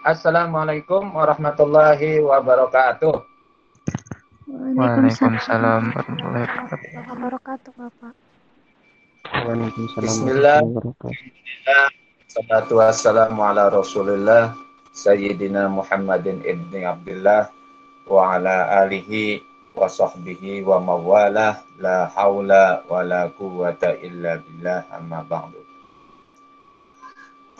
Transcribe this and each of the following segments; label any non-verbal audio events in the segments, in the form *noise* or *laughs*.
Assalamualaikum warahmatullahi wabarakatuh. Waalaikumsalam warahmatullahi wabarakatuh, Bapak. Waalaikumsalam Bismillah. Salatu wassalamu ala Rasulillah Sayyidina Muhammadin ibni Abdullah wa ala alihi wa sahbihi wa mawalah la haula wa la quwata illa billah amma ba'du.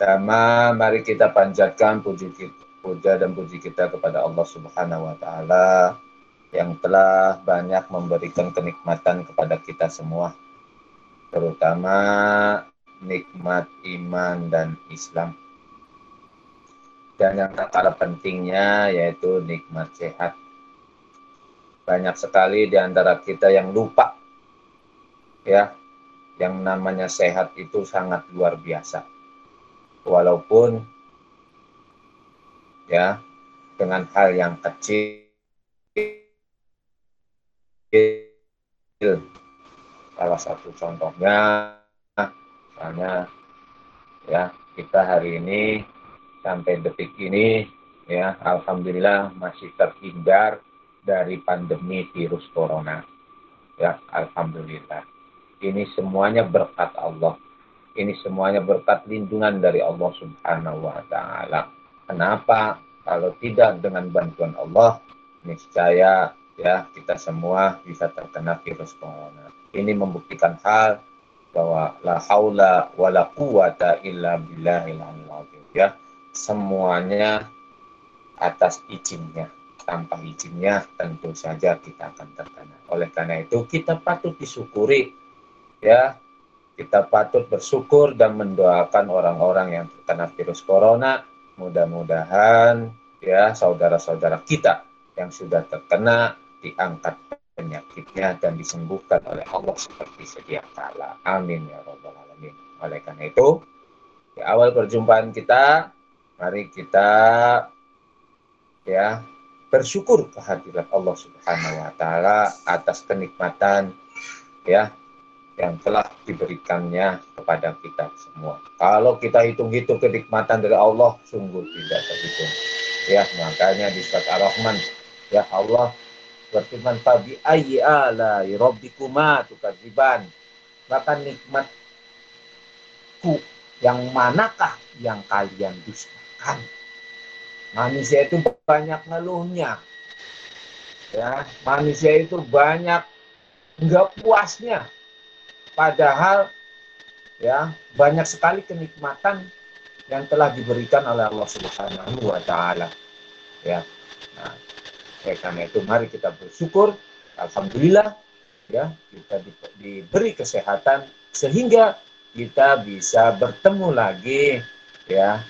Pertama, mari kita panjatkan puji puja dan puji kita kepada Allah Subhanahu wa taala yang telah banyak memberikan kenikmatan kepada kita semua. Terutama nikmat iman dan Islam. Dan yang tak kalah pentingnya yaitu nikmat sehat. Banyak sekali di antara kita yang lupa ya, yang namanya sehat itu sangat luar biasa walaupun ya dengan hal yang kecil salah satu contohnya misalnya ya kita hari ini sampai detik ini ya alhamdulillah masih terhindar dari pandemi virus corona. Ya alhamdulillah. Ini semuanya berkat Allah ini semuanya berkat lindungan dari Allah Subhanahu wa taala. Kenapa? Kalau tidak dengan bantuan Allah, niscaya ya kita semua bisa terkena virus corona. Ini membuktikan hal bahwa la haula wala quwata illa billahil ya. Semuanya atas izinnya. Tanpa izinnya tentu saja kita akan terkena. Oleh karena itu kita patut disyukuri ya kita patut bersyukur dan mendoakan orang-orang yang terkena virus corona. Mudah-mudahan ya saudara-saudara kita yang sudah terkena diangkat penyakitnya dan disembuhkan oleh Allah seperti sedia kala. Amin ya robbal alamin. Oleh karena itu, di awal perjumpaan kita, mari kita ya bersyukur kehadiran Allah Subhanahu wa taala atas kenikmatan ya yang telah diberikannya kepada kita semua. Kalau kita hitung-hitung kenikmatan dari Allah, sungguh tidak terhitung. Ya, makanya di surat Ar-Rahman, ya Allah berfirman tabi ayyi ala rabbikuma tukadziban. Maka nikmatku yang manakah yang kalian dustakan? Manusia itu banyak ngeluhnya. Ya, manusia itu banyak enggak puasnya Padahal ya banyak sekali kenikmatan yang telah diberikan oleh Allah Subhanahu wa taala. Ya. Nah, oleh karena itu mari kita bersyukur alhamdulillah ya kita di, diberi kesehatan sehingga kita bisa bertemu lagi ya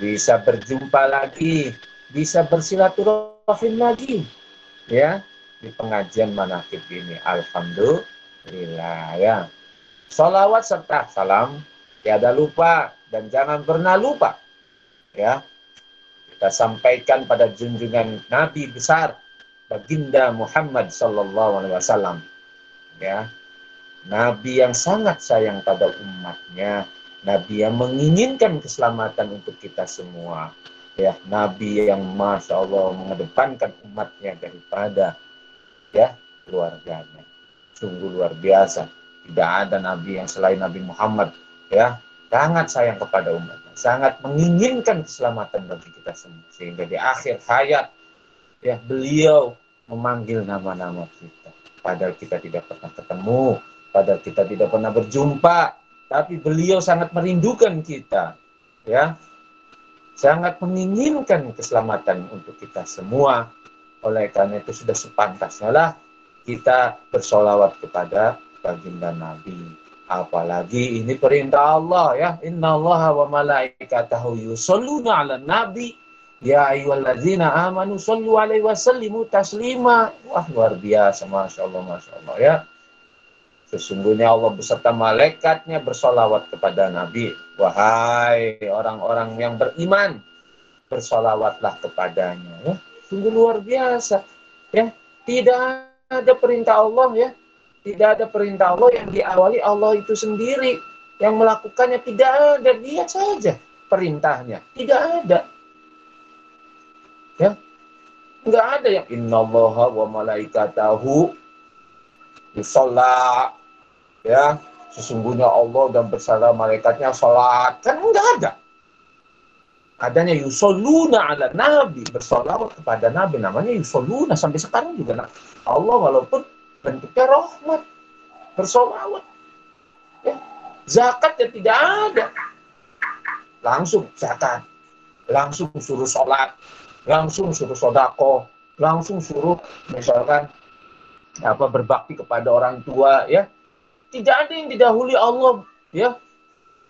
bisa berjumpa lagi bisa bersilaturahim lagi ya di pengajian manakib ini alhamdulillah Alhamdulillah ya. Salawat serta salam tiada lupa dan jangan pernah lupa ya. Kita sampaikan pada junjungan Nabi besar baginda Muhammad sallallahu alaihi wasallam ya. Nabi yang sangat sayang pada umatnya, Nabi yang menginginkan keselamatan untuk kita semua. Ya, Nabi yang masya Allah mengedepankan umatnya daripada ya keluarganya sungguh luar biasa. Tidak ada nabi yang selain Nabi Muhammad ya sangat sayang kepada umatnya, sangat menginginkan keselamatan bagi kita semua. Sehingga di akhir hayat ya beliau memanggil nama-nama kita. Padahal kita tidak pernah ketemu, padahal kita tidak pernah berjumpa, tapi beliau sangat merindukan kita. Ya, sangat menginginkan keselamatan untuk kita semua. Oleh karena itu sudah sepantasnya lah kita bersolawat kepada baginda Nabi. Apalagi ini perintah Allah ya. Inna Allah wa malaikatahu yusalluna ala nabi. Ya ayyuhalladzina amanu sallu alaihi wasallimu taslima. Wah luar biasa Masya Allah, Masya Allah ya. Sesungguhnya Allah beserta malaikatnya bersolawat kepada Nabi. Wahai orang-orang yang beriman, bersolawatlah kepadanya. Ya. Sungguh luar biasa. Ya, tidak ada perintah Allah ya. Tidak ada perintah Allah yang diawali Allah itu sendiri. Yang melakukannya tidak ada. Dia saja perintahnya. Tidak ada. Ya, nggak ada yang innallaha wa malaikatahu yusalla ya sesungguhnya Allah dan bersama malaikatnya salat kan nggak ada adanya yusalluna ala nabi bersolawat kepada nabi. Namanya yusalluna sampai sekarang juga. Nah, Allah walaupun bentuknya rahmat bersolawat. Ya zakat ya tidak ada. Langsung zakat langsung suruh sholat langsung suruh sodako langsung suruh misalkan apa berbakti kepada orang tua ya. Tidak ada yang didahului Allah ya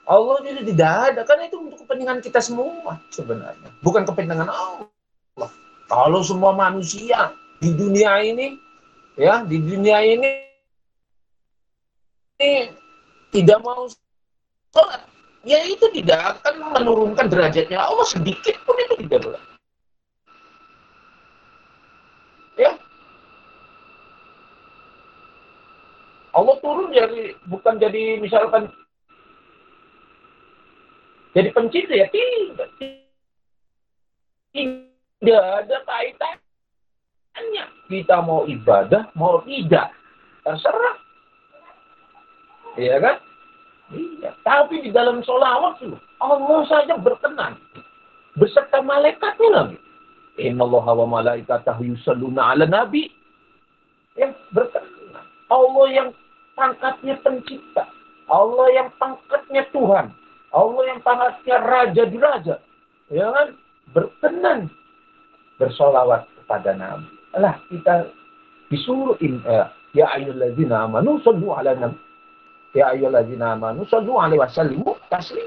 Allah itu tidak ada. Karena itu untuk kepentingan kita semua sebenarnya. Bukan kepentingan Allah. Kalau semua manusia di dunia ini ya di dunia ini, ini tidak mau sholat ya itu tidak akan menurunkan derajatnya Allah. Sedikit pun itu tidak boleh. Ya. Allah turun jadi bukan jadi misalkan jadi pencipta ya tidak. Tidak ada kaitannya. Kita mau ibadah mau tidak. Terserah. Iya kan? Iya. Tapi di dalam sholawat Allah saja berkenan. Beserta malaikatnya lagi. Innallaha wa malaikatahu yusalluna ala nabi. Ya berkenan. Allah yang pangkatnya pencipta. Allah yang pangkatnya Tuhan. Allah yang pangkatnya raja di raja. Ya kan? Berkenan bersolawat kepada Nabi. Alah kita disuruh in, eh, ya ayyuhalladzina amanu sallu ala nabi. Ya ayyuhalladzina amanu sallu alaihi wasallimu taslim.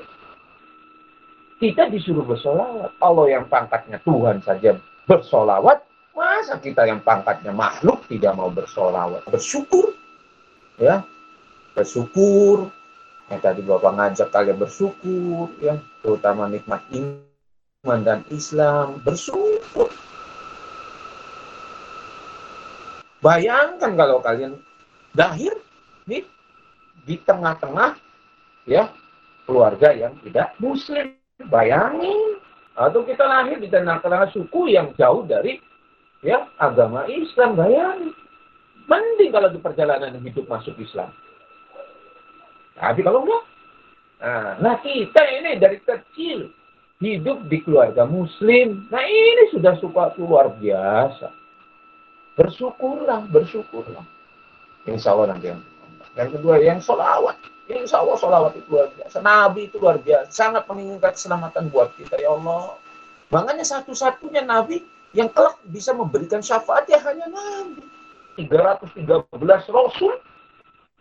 Kita disuruh bersolawat. Allah yang pangkatnya Tuhan saja bersolawat. Masa kita yang pangkatnya makhluk tidak mau bersolawat? Bersyukur ya bersyukur yang tadi bapak ngajak kalian bersyukur ya. Terutama nikmat iman dan Islam. Bersyukur. Bayangkan kalau kalian lahir di di tengah-tengah ya keluarga yang tidak muslim. Bayangin. Atau kita lahir di tengah-tengah suku yang jauh dari ya agama Islam. Bayangin. Mending kalau di perjalanan hidup masuk Islam. Tapi kalau enggak, nah, kita ini dari kecil hidup di keluarga Muslim. Nah ini sudah suka luar biasa. Bersyukurlah, bersyukurlah. Insya Allah nanti yang yang kedua yang solawat. Insya Allah solawat itu luar biasa. Nabi itu luar biasa. Sangat menginginkan keselamatan buat kita. Ya Allah. Makanya satu-satunya Nabi yang kelak bisa memberikan syafaat ya hanya Nabi. 313 rasul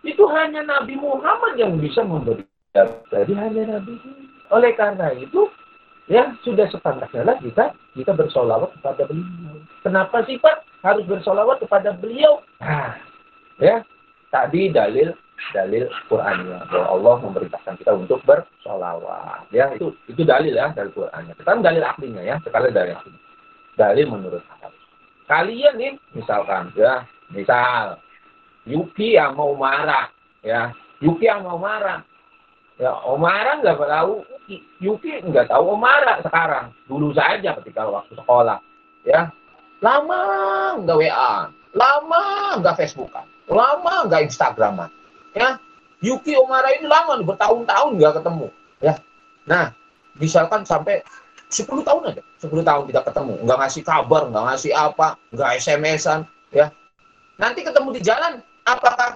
itu hanya Nabi Muhammad yang bisa memberi. Jadi hanya Nabi. Oleh karena itu, ya sudah sepantasnya kita kita bersolawat kepada beliau. Kenapa sih Pak harus bersolawat kepada beliau? Nah, ya tadi dalil dalil Qur'annya bahwa Allah memerintahkan kita untuk bersolawat. Ya itu itu dalil ya dari Qur'annya. Sekarang dalil aklinya ya, sekali dalil aklinya. Dalil menurut akal. Kalian nih misalkan ya Misal, Yuki yang mau marah, ya, Yuki yang mau marah. Ya, Omara nggak tahu, Yuki nggak tahu Omara sekarang. Dulu saja ketika waktu sekolah, ya. Lama nggak WA, lama nggak Facebookan, lama nggak Instagraman, ya. Yuki Omara ini lama bertahun-tahun nggak ketemu, ya. Nah, misalkan sampai 10 tahun aja, 10 tahun tidak ketemu, nggak ngasih kabar, nggak ngasih apa, nggak SMS-an, ya. Nanti ketemu di jalan, apakah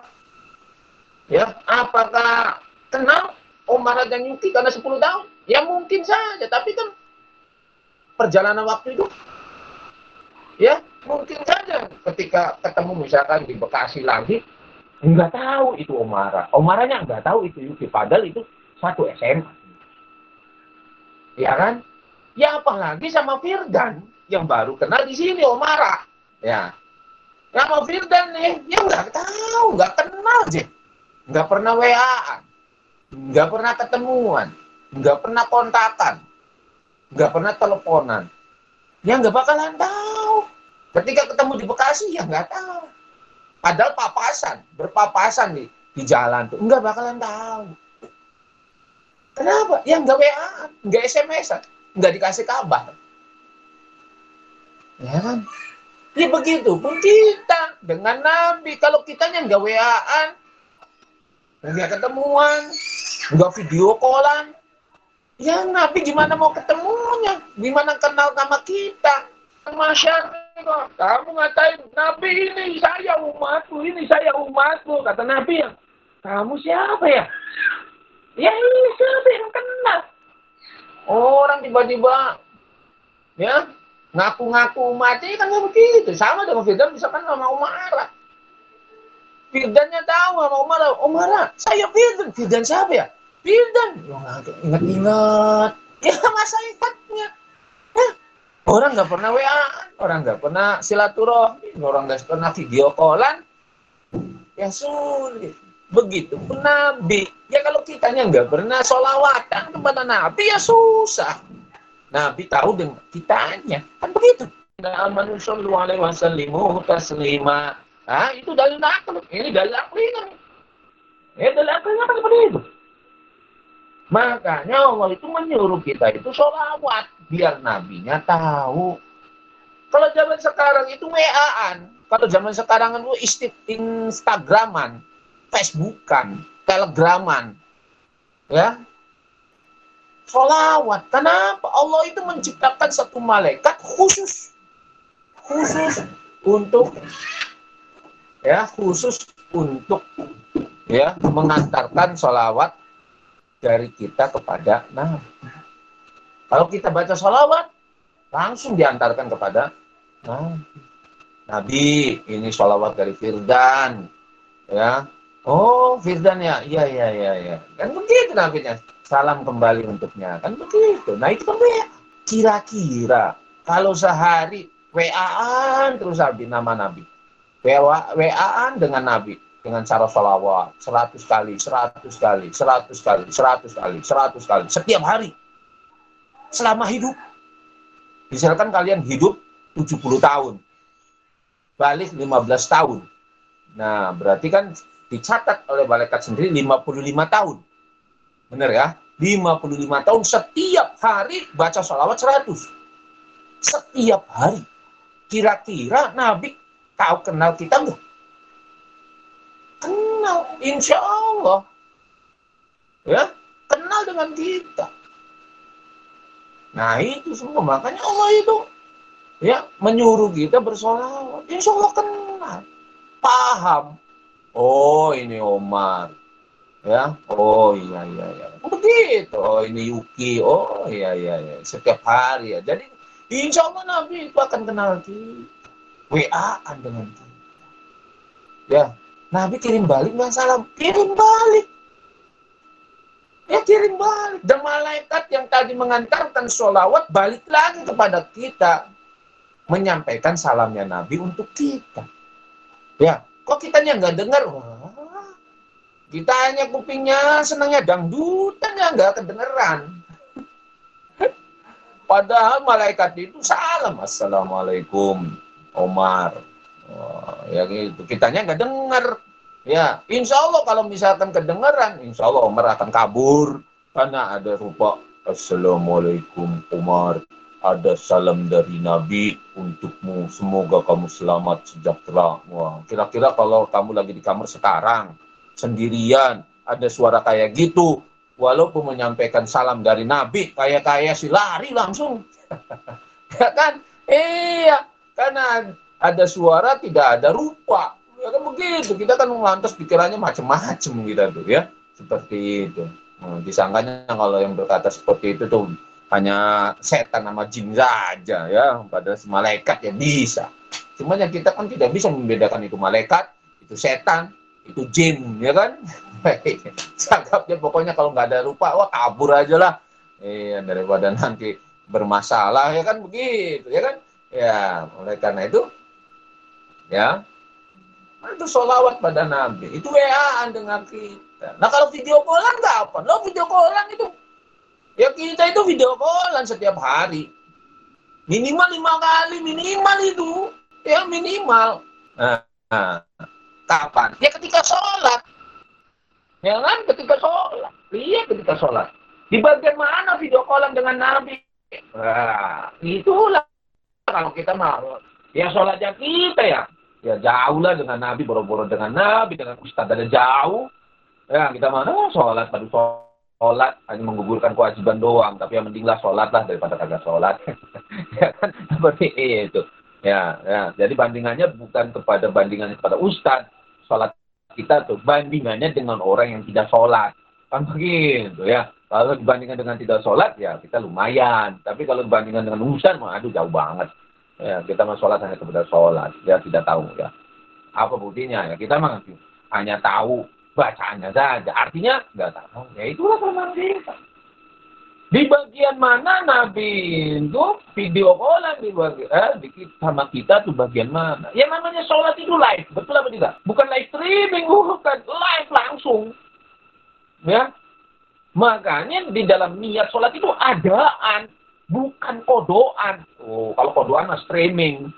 ya apakah kenal Omar dan Yuki karena 10 tahun? Ya mungkin saja, tapi kan perjalanan waktu itu ya mungkin saja ketika ketemu misalkan di Bekasi lagi nggak tahu itu Omara. Omaranya nggak tahu itu Yuki, padahal itu satu SMA. Ya kan? Ya apalagi sama Firdan yang baru kenal di sini Omara. Ya, Nama Firdan nih, ya nggak tahu, nggak kenal sih. Nggak pernah WA, nggak pernah ketemuan, nggak pernah kontakan, nggak pernah teleponan. Ya nggak bakalan tahu. Ketika ketemu di Bekasi, ya nggak tahu. Padahal papasan, berpapasan nih di jalan tuh, nggak bakalan tahu. Kenapa? Ya nggak WA, nggak SMS, nggak dikasih kabar. Ya kan? Ya begitu pun kita dengan Nabi. Kalau kitanya nggak WA-an, nggak ketemuan, nggak video callan, ya Nabi gimana mau ketemunya? Gimana kenal nama kita? Masyarakat, kamu ngatain Nabi ini saya umatku, ini saya umatku. Kata Nabi ya, kamu siapa ya? Ya ini siapa yang kenal? Orang tiba-tiba ya ngaku-ngaku umatnya kan nggak begitu. Sama dengan Firdan misalkan nama Umar. Firdannya tahu sama Umar. Umar, saya Firdan. Firdan siapa ya? Firdan. Ya ingat-ingat. Ya masa ingatnya. Eh, orang nggak pernah WA, orang nggak pernah silaturahmi, orang nggak pernah video callan. Ya sulit. Begitu pun Nabi. Ya kalau kitanya nggak pernah sholawatan kepada Nabi ya susah. Nabi tahu dengan kitanya. Kan begitu. Amanu sallu alaihi wasallimu taslima. Ah, itu dalil akal. Ini dalil kan. Ya, dalil akalnya kan seperti itu. Makanya Allah itu menyuruh kita itu sholawat. Biar nabinya tahu. Kalau zaman sekarang itu WA-an. Kalau zaman sekarang itu Instagraman, Facebookan, Telegraman. Ya, Solawat. Kenapa? Allah itu menciptakan satu malaikat khusus. Khusus untuk ya khusus untuk ya mengantarkan solawat dari kita kepada Nabi. Kalau kita baca solawat, langsung diantarkan kepada Nabi. Nabi, ini solawat dari Firdan. Ya, Oh, Firdan ya, iya, iya, iya, iya. Kan begitu nabinya. Salam kembali untuknya. Kan begitu. Nah, itu kan WA. Kira-kira kalau sehari WA-an terus Nabi, nama Nabi. WA-an dengan Nabi. Dengan cara salawat. Seratus kali, seratus kali, seratus kali, seratus kali, seratus kali. Setiap hari. Selama hidup. Misalkan kalian hidup 70 tahun. Balik 15 tahun. Nah, berarti kan dicatat oleh malaikat sendiri 55 tahun. Benar ya? 55 tahun setiap hari baca sholawat 100. Setiap hari. Kira-kira Nabi tahu kenal kita enggak? Kenal, insya Allah. Ya, kenal dengan kita. Nah itu semua makanya Allah itu ya menyuruh kita bersolawat. Insya Allah kenal, paham Oh, ini Omar. Ya. Oh, iya iya iya. Begitu. Oh, ini Yuki. Oh, iya iya iya. Setiap hari ya. Jadi insya Allah Nabi itu akan kenal kita. WA-an dengan kita. Ya. Nabi kirim balik nggak salam. Kirim balik. Ya kirim balik. Dan malaikat yang tadi mengantarkan sholawat balik lagi kepada kita. Menyampaikan salamnya Nabi untuk kita. Ya, Kok kitanya nggak dengar? Wah, kita hanya kupingnya senangnya dangdutan ya nggak kedengeran. *laughs* Padahal malaikat itu salam. Assalamualaikum, Omar. Oh, ya gitu. Kitanya nggak dengar. Ya, insya Allah kalau misalkan kedengeran, insya Allah Omar akan kabur. Karena ada rupa Assalamualaikum Umar ada salam dari Nabi untukmu. Semoga kamu selamat sejahtera. Wah, kira-kira kalau kamu lagi di kamar sekarang, sendirian, ada suara kayak gitu, walaupun menyampaikan salam dari Nabi, kayak-kayak si lari langsung. *laughs* ya kan? Iya, karena ada suara tidak ada rupa. Ya kan begitu, kita kan lantas pikirannya macam-macam gitu ya. Seperti itu. Nah, disangkanya kalau yang berkata seperti itu tuh hanya setan sama jin saja ya. Pada malaikat ya bisa. Cuma yang kita kan tidak bisa membedakan itu malaikat itu setan itu jin ya kan? *laughs* Cakapnya pokoknya kalau nggak ada rupa wah kabur aja lah. Iya daripada nanti bermasalah ya kan? Begitu ya kan? Ya oleh karena itu ya. Itu solawat pada Nabi. Itu wa dengan kita. Nah kalau video callan apa? Lo video callan itu Ya kita itu video callan setiap hari. Minimal lima kali, minimal itu. Ya minimal. Nah, nah, kapan? Ya ketika sholat. Ya kan ketika sholat. Iya ketika sholat. Di bagian mana video callan dengan Nabi? Nah, itulah kalau kita mau ya sholatnya kita ya ya jauh lah dengan Nabi boro-boro dengan Nabi dengan Ustadz ada jauh ya kita mana sholat pada sholat hanya menggugurkan kewajiban doang tapi yang mendinglah sholat lah daripada kagak sholat. *laughs* Ya kan? Seperti itu. Ya ya. Jadi bandingannya bukan kepada bandingannya kepada Ustadz. Sholat kita tuh bandingannya dengan orang yang tidak sholat. Kan begitu ya. Kalau dibandingkan dengan tidak sholat ya kita lumayan. Tapi kalau dibandingkan dengan Ustadz mah aduh jauh banget. Ya, kita mau sholat hanya kepada sholat. Ya tidak tahu ya. Apa buktinya? Ya kita mah hanya tahu bacaannya saja. Artinya nggak tahu. Ya itulah kelemahan kita. Di bagian mana Nabi itu video callan di bagian, eh, di, sama kita tuh bagian mana? Ya namanya sholat itu live, betul apa tidak? Bukan live streaming, bukan live langsung. Ya, makanya di dalam niat sholat itu adaan bukan kodoan. Oh, kalau kodoan mah streaming.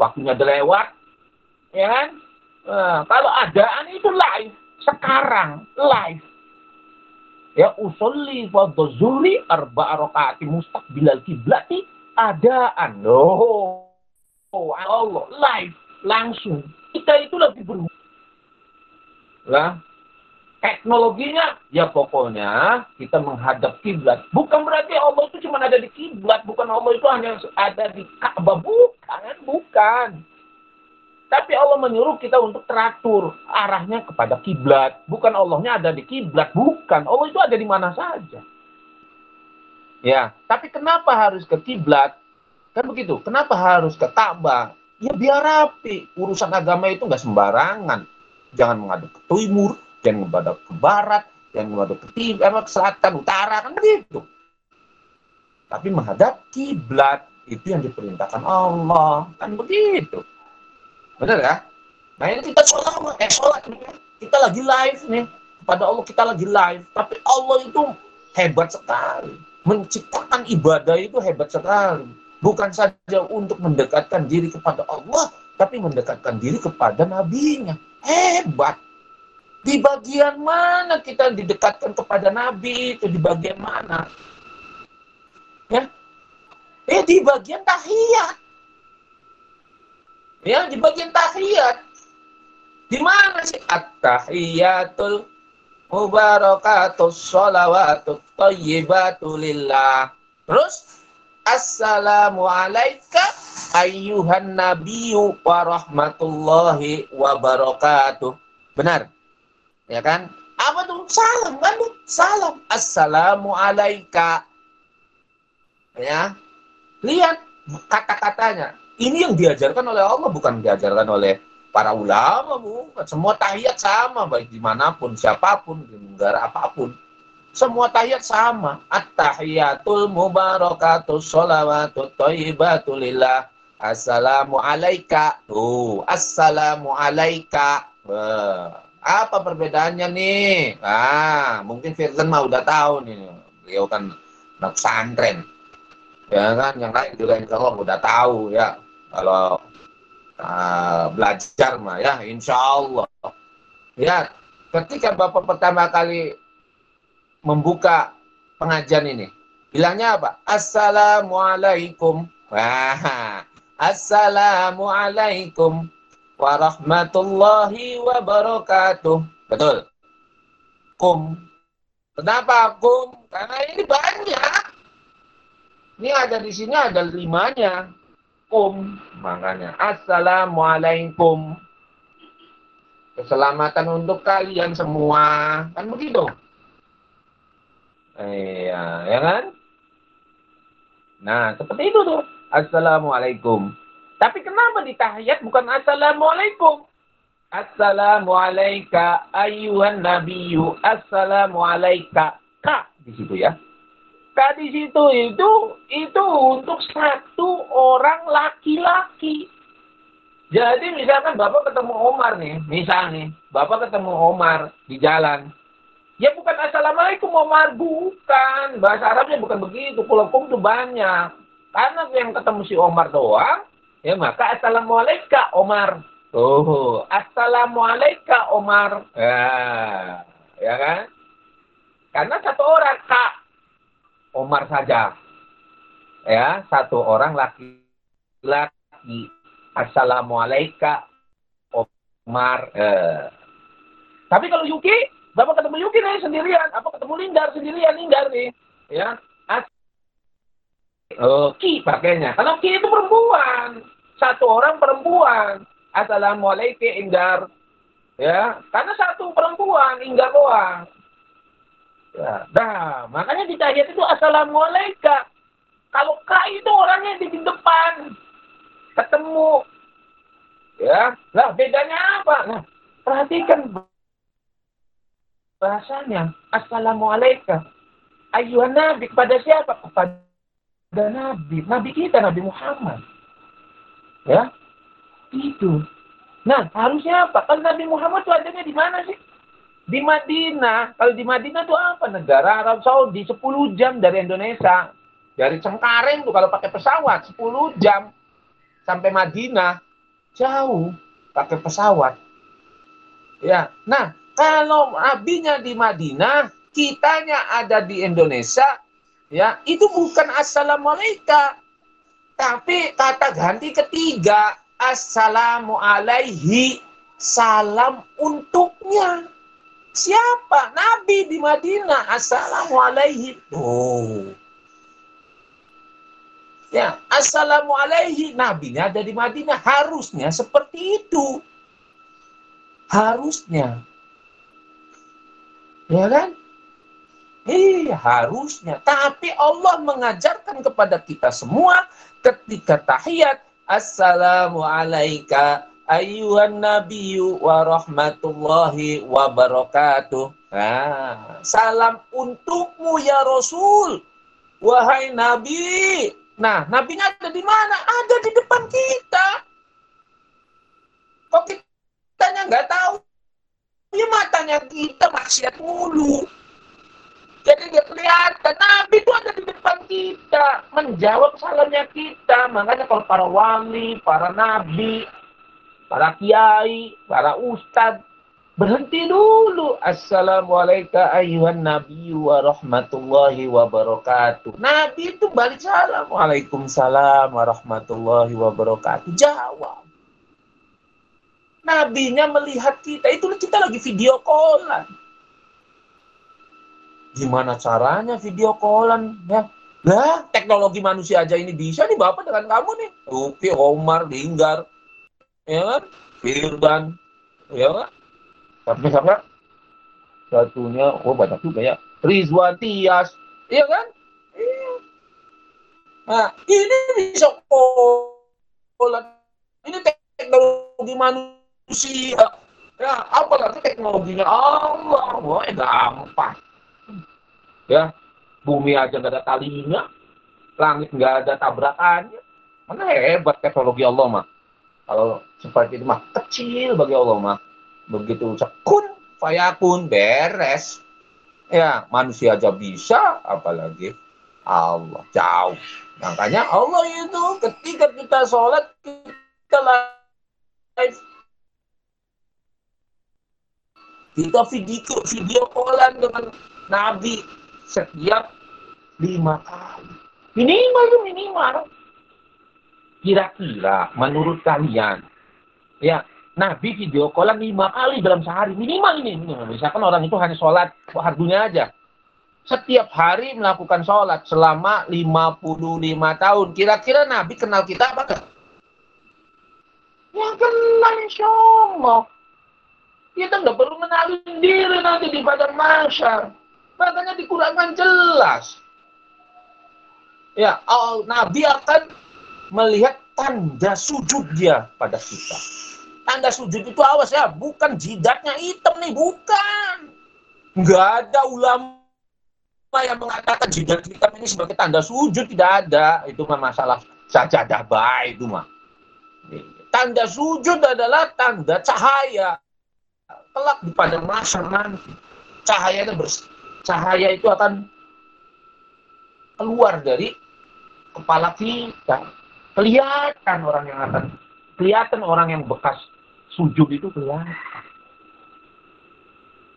Waktunya lewat, ya kan? Nah, kalau adaan itu live, sekarang live. Ya usolli fardhu zuhri arba'a rakaati mustaqbilal kiblati adaan. Oh, oh Allah live langsung. Kita itu lebih berhubung. Lah, teknologinya ya pokoknya kita menghadap kiblat bukan berarti Allah itu cuma ada di kiblat bukan Allah itu hanya ada di Ka'bah bukan bukan tapi Allah menyuruh kita untuk teratur arahnya kepada kiblat. Bukan Allahnya ada di kiblat bukan. Allah itu ada di mana saja. Ya tapi kenapa harus ke kiblat? Kan begitu. Kenapa harus ke Ka'bah? Ya biar rapi. Urusan agama itu nggak sembarangan. Jangan menghadap ke timur jangan menghadap ke barat, jangan menghadap ke timur, ke selatan, utara, kan begitu. Tapi menghadap kiblat itu yang diperintahkan Allah, kan begitu. Benar ya? Nah ini kita sholat, eh sholat kita lagi live nih kepada Allah kita lagi live, tapi Allah itu hebat sekali, menciptakan ibadah itu hebat sekali. Bukan saja untuk mendekatkan diri kepada Allah, tapi mendekatkan diri kepada nabinya. Hebat. Di bagian mana kita didekatkan kepada Nabi itu di bagian mana? Ya, eh di bagian tahiyat. Ya, di bagian tahiyat. Di mana sih at-tahiyatul mubarakatus sholawatut thayyibatu lillah. Terus Assalamu ayyuhan nabiyyu wa rahmatullahi wa barakatuh. Benar? Ya kan? Apa tuh? Salam kan? Salam. Assalamu. Ya. Lihat kata-katanya. Ini yang diajarkan oleh Allah bukan diajarkan oleh para ulama, bukan. Semua tahiyat sama baik di mana pun, siapa pun, di negara apa pun. Semua tahiyat sama. At-tahiyatul mubarakatul sholawatut thayyibatu lillah. Assalamu alaika. Tuh, assalamu alaika. Apa perbedaannya nih? Ah, mungkin Firdan mah udah tahu nih. Beliau kan anak pesantren. Ya kan, yang lain juga insya Allah udah tahu ya. Kalau uh, belajar mah ya, insya Allah. Ya, ketika Bapak pertama kali membuka pengajian ini, bilangnya apa? Assalamualaikum. Wah, Assalamualaikum warahmatullahi wabarakatuh. Betul. Kum. Kenapa kum? Karena ini banyak. Ini ada di sini ada limanya. Kum. Makanya. Assalamualaikum. Keselamatan untuk kalian semua. Kan begitu? Iya, ya kan? Nah, seperti itu tuh. Assalamualaikum. Tapi kenapa di tahiyat bukan Assalamualaikum? Assalamualaikum ayuhan nabiyyu. Assalamualaikum. Ka di situ ya. Ka di situ itu itu untuk satu orang laki-laki. Jadi misalkan Bapak ketemu Omar nih, misal nih, Bapak ketemu Omar di jalan. Ya bukan Assalamualaikum Omar, bukan. Bahasa Arabnya bukan begitu. Pulau itu banyak. Karena yang ketemu si Omar doang, Ya maka assalamualaikum Omar. Oh, assalamualaikum Omar. Ya, ya kan? Karena satu orang kak Omar saja. Ya, satu orang laki laki Assalamualaikum Omar. Eh. Tapi kalau Yuki, Bapak ketemu Yuki nih sendirian, apa ketemu Linggar sendirian, Linggar nih, ya. Oh, Ki pakainya. Kalau Ki itu perempuan, satu orang perempuan. Assalamualaikum Inggar. Ya, karena satu perempuan, Inggar doang. Ya, nah, makanya di tahiyat itu Assalamualaikum. Kalau K itu orangnya di depan ketemu. Ya, lah bedanya apa? Nah, perhatikan bahasanya. Assalamualaikum. Ayuhan Nabi kepada siapa? Kepada Nabi. Nabi kita, Nabi Muhammad. Ya, itu. Nah, harusnya apa? Kalau Nabi Muhammad itu adanya di mana sih? Di Madinah. Kalau di Madinah itu apa? Negara Arab Saudi 10 jam dari Indonesia. Dari Cengkareng tuh kalau pakai pesawat 10 jam sampai Madinah jauh pakai pesawat. Ya, nah kalau nabinya di Madinah, kitanya ada di Indonesia, ya itu bukan assalamualaikum, tapi kata ganti ketiga assalamu alaihi salam untuknya. Siapa? Nabi di Madinah. Assalamu alaihi. Oh. Ya, assalamu alaihi nabinya ada di Madinah. Harusnya seperti itu. Harusnya. Ya kan? Iya, harusnya. Tapi Allah mengajarkan kepada kita semua ketika tahiyat. Assalamu alaika ayuhan nabiyyu wa rahmatullahi wa barakatuh. Nah, salam untukmu ya Rasul. Wahai Nabi, Nah, nabinya ada di mana? Ada di depan kita. Kok kita nggak tahu? Ya matanya kita maksiat mulu. Jadi nggak kelihatan. Nabi itu ada di depan kita. Menjawab salamnya kita. Makanya kalau para wali, para nabi, para kiai, para ustadz, Berhenti dulu. Assalamualaikum ayuhan nabi wa rahmatullahi wa barakatuh. Nabi itu balik salam. Waalaikumsalam wa rahmatullahi wa barakatuh. Jawab. Nabinya melihat kita. Itu kita lagi video callan. Gimana caranya video callan? Ya. Lah, teknologi manusia aja ini bisa nih Bapak dengan kamu nih. Oke, Omar, Linggar. Ya kan? Firdan. Ya kan? Tapi misalnya satunya, oh banyak juga ya. Rizwan Tias, iya kan? Iya. Nah, ini bisa pola. Ini teknologi manusia. Ya, apalagi teknologinya Allah. Wah, gampang. Ya, bumi aja nggak ada talinya. Langit nggak ada tabrakannya. Mana hebat teknologi Allah mah. Kalau seperti itu mah kecil bagi Allah mah. Begitu sekun fayakun beres. Ya manusia aja bisa apalagi Allah jauh. Makanya Allah itu ketika kita sholat kita live. Kita video video callan dengan Nabi setiap lima kali. Minimal minimal kira-kira menurut kalian ya Nabi video callan lima kali dalam sehari. Minimal ini. Misalkan orang itu hanya sholat hardunya aja. Setiap hari melakukan sholat selama 55 tahun. Kira-kira Nabi kenal kita apa enggak? Yang kenal insya Allah. Kita nggak perlu mengenalin diri nanti di badan masyar. Makanya di Quran kan jelas. Ya, Nabi akan melihat tanda sujud dia pada kita. Tanda sujud itu awas ya, bukan jidatnya hitam nih, bukan. Nggak ada ulama yang mengatakan jidat hitam ini sebagai tanda sujud, tidak ada. Itu mah masalah sajadah baik itu mah. Tanda sujud adalah tanda cahaya. Kelak di pada masa nanti. Cahaya itu bers cahaya itu akan keluar dari kepala kita. Kelihatan orang yang akan kelihatan orang yang bekas sujud itu kelihatan.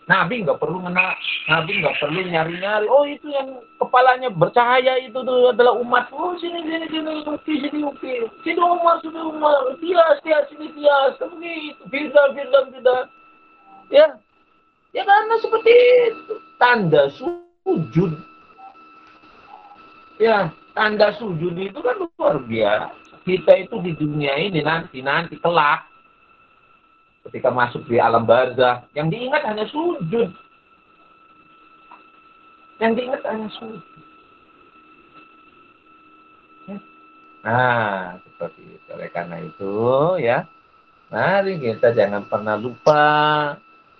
Nabi nggak perlu mena, Nabi nggak perlu nyari-nyari. Oh itu yang kepalanya bercahaya itu tuh adalah umat. Oh sini sini sini uki sini uki. Sini Umar sini Umar. Tias tias sini tias. Begitu. Firdan Firdan Firdan. Ya, ya karena seperti itu. Tanda sujud. Ya, tanda sujud itu kan luar biasa. Kita itu di dunia ini nanti nanti kelak. Ketika masuk di alam barzah yang diingat hanya sujud. Yang diingat hanya sujud. Ya. nah seperti itu. Oleh karena itu ya. Mari kita jangan pernah lupa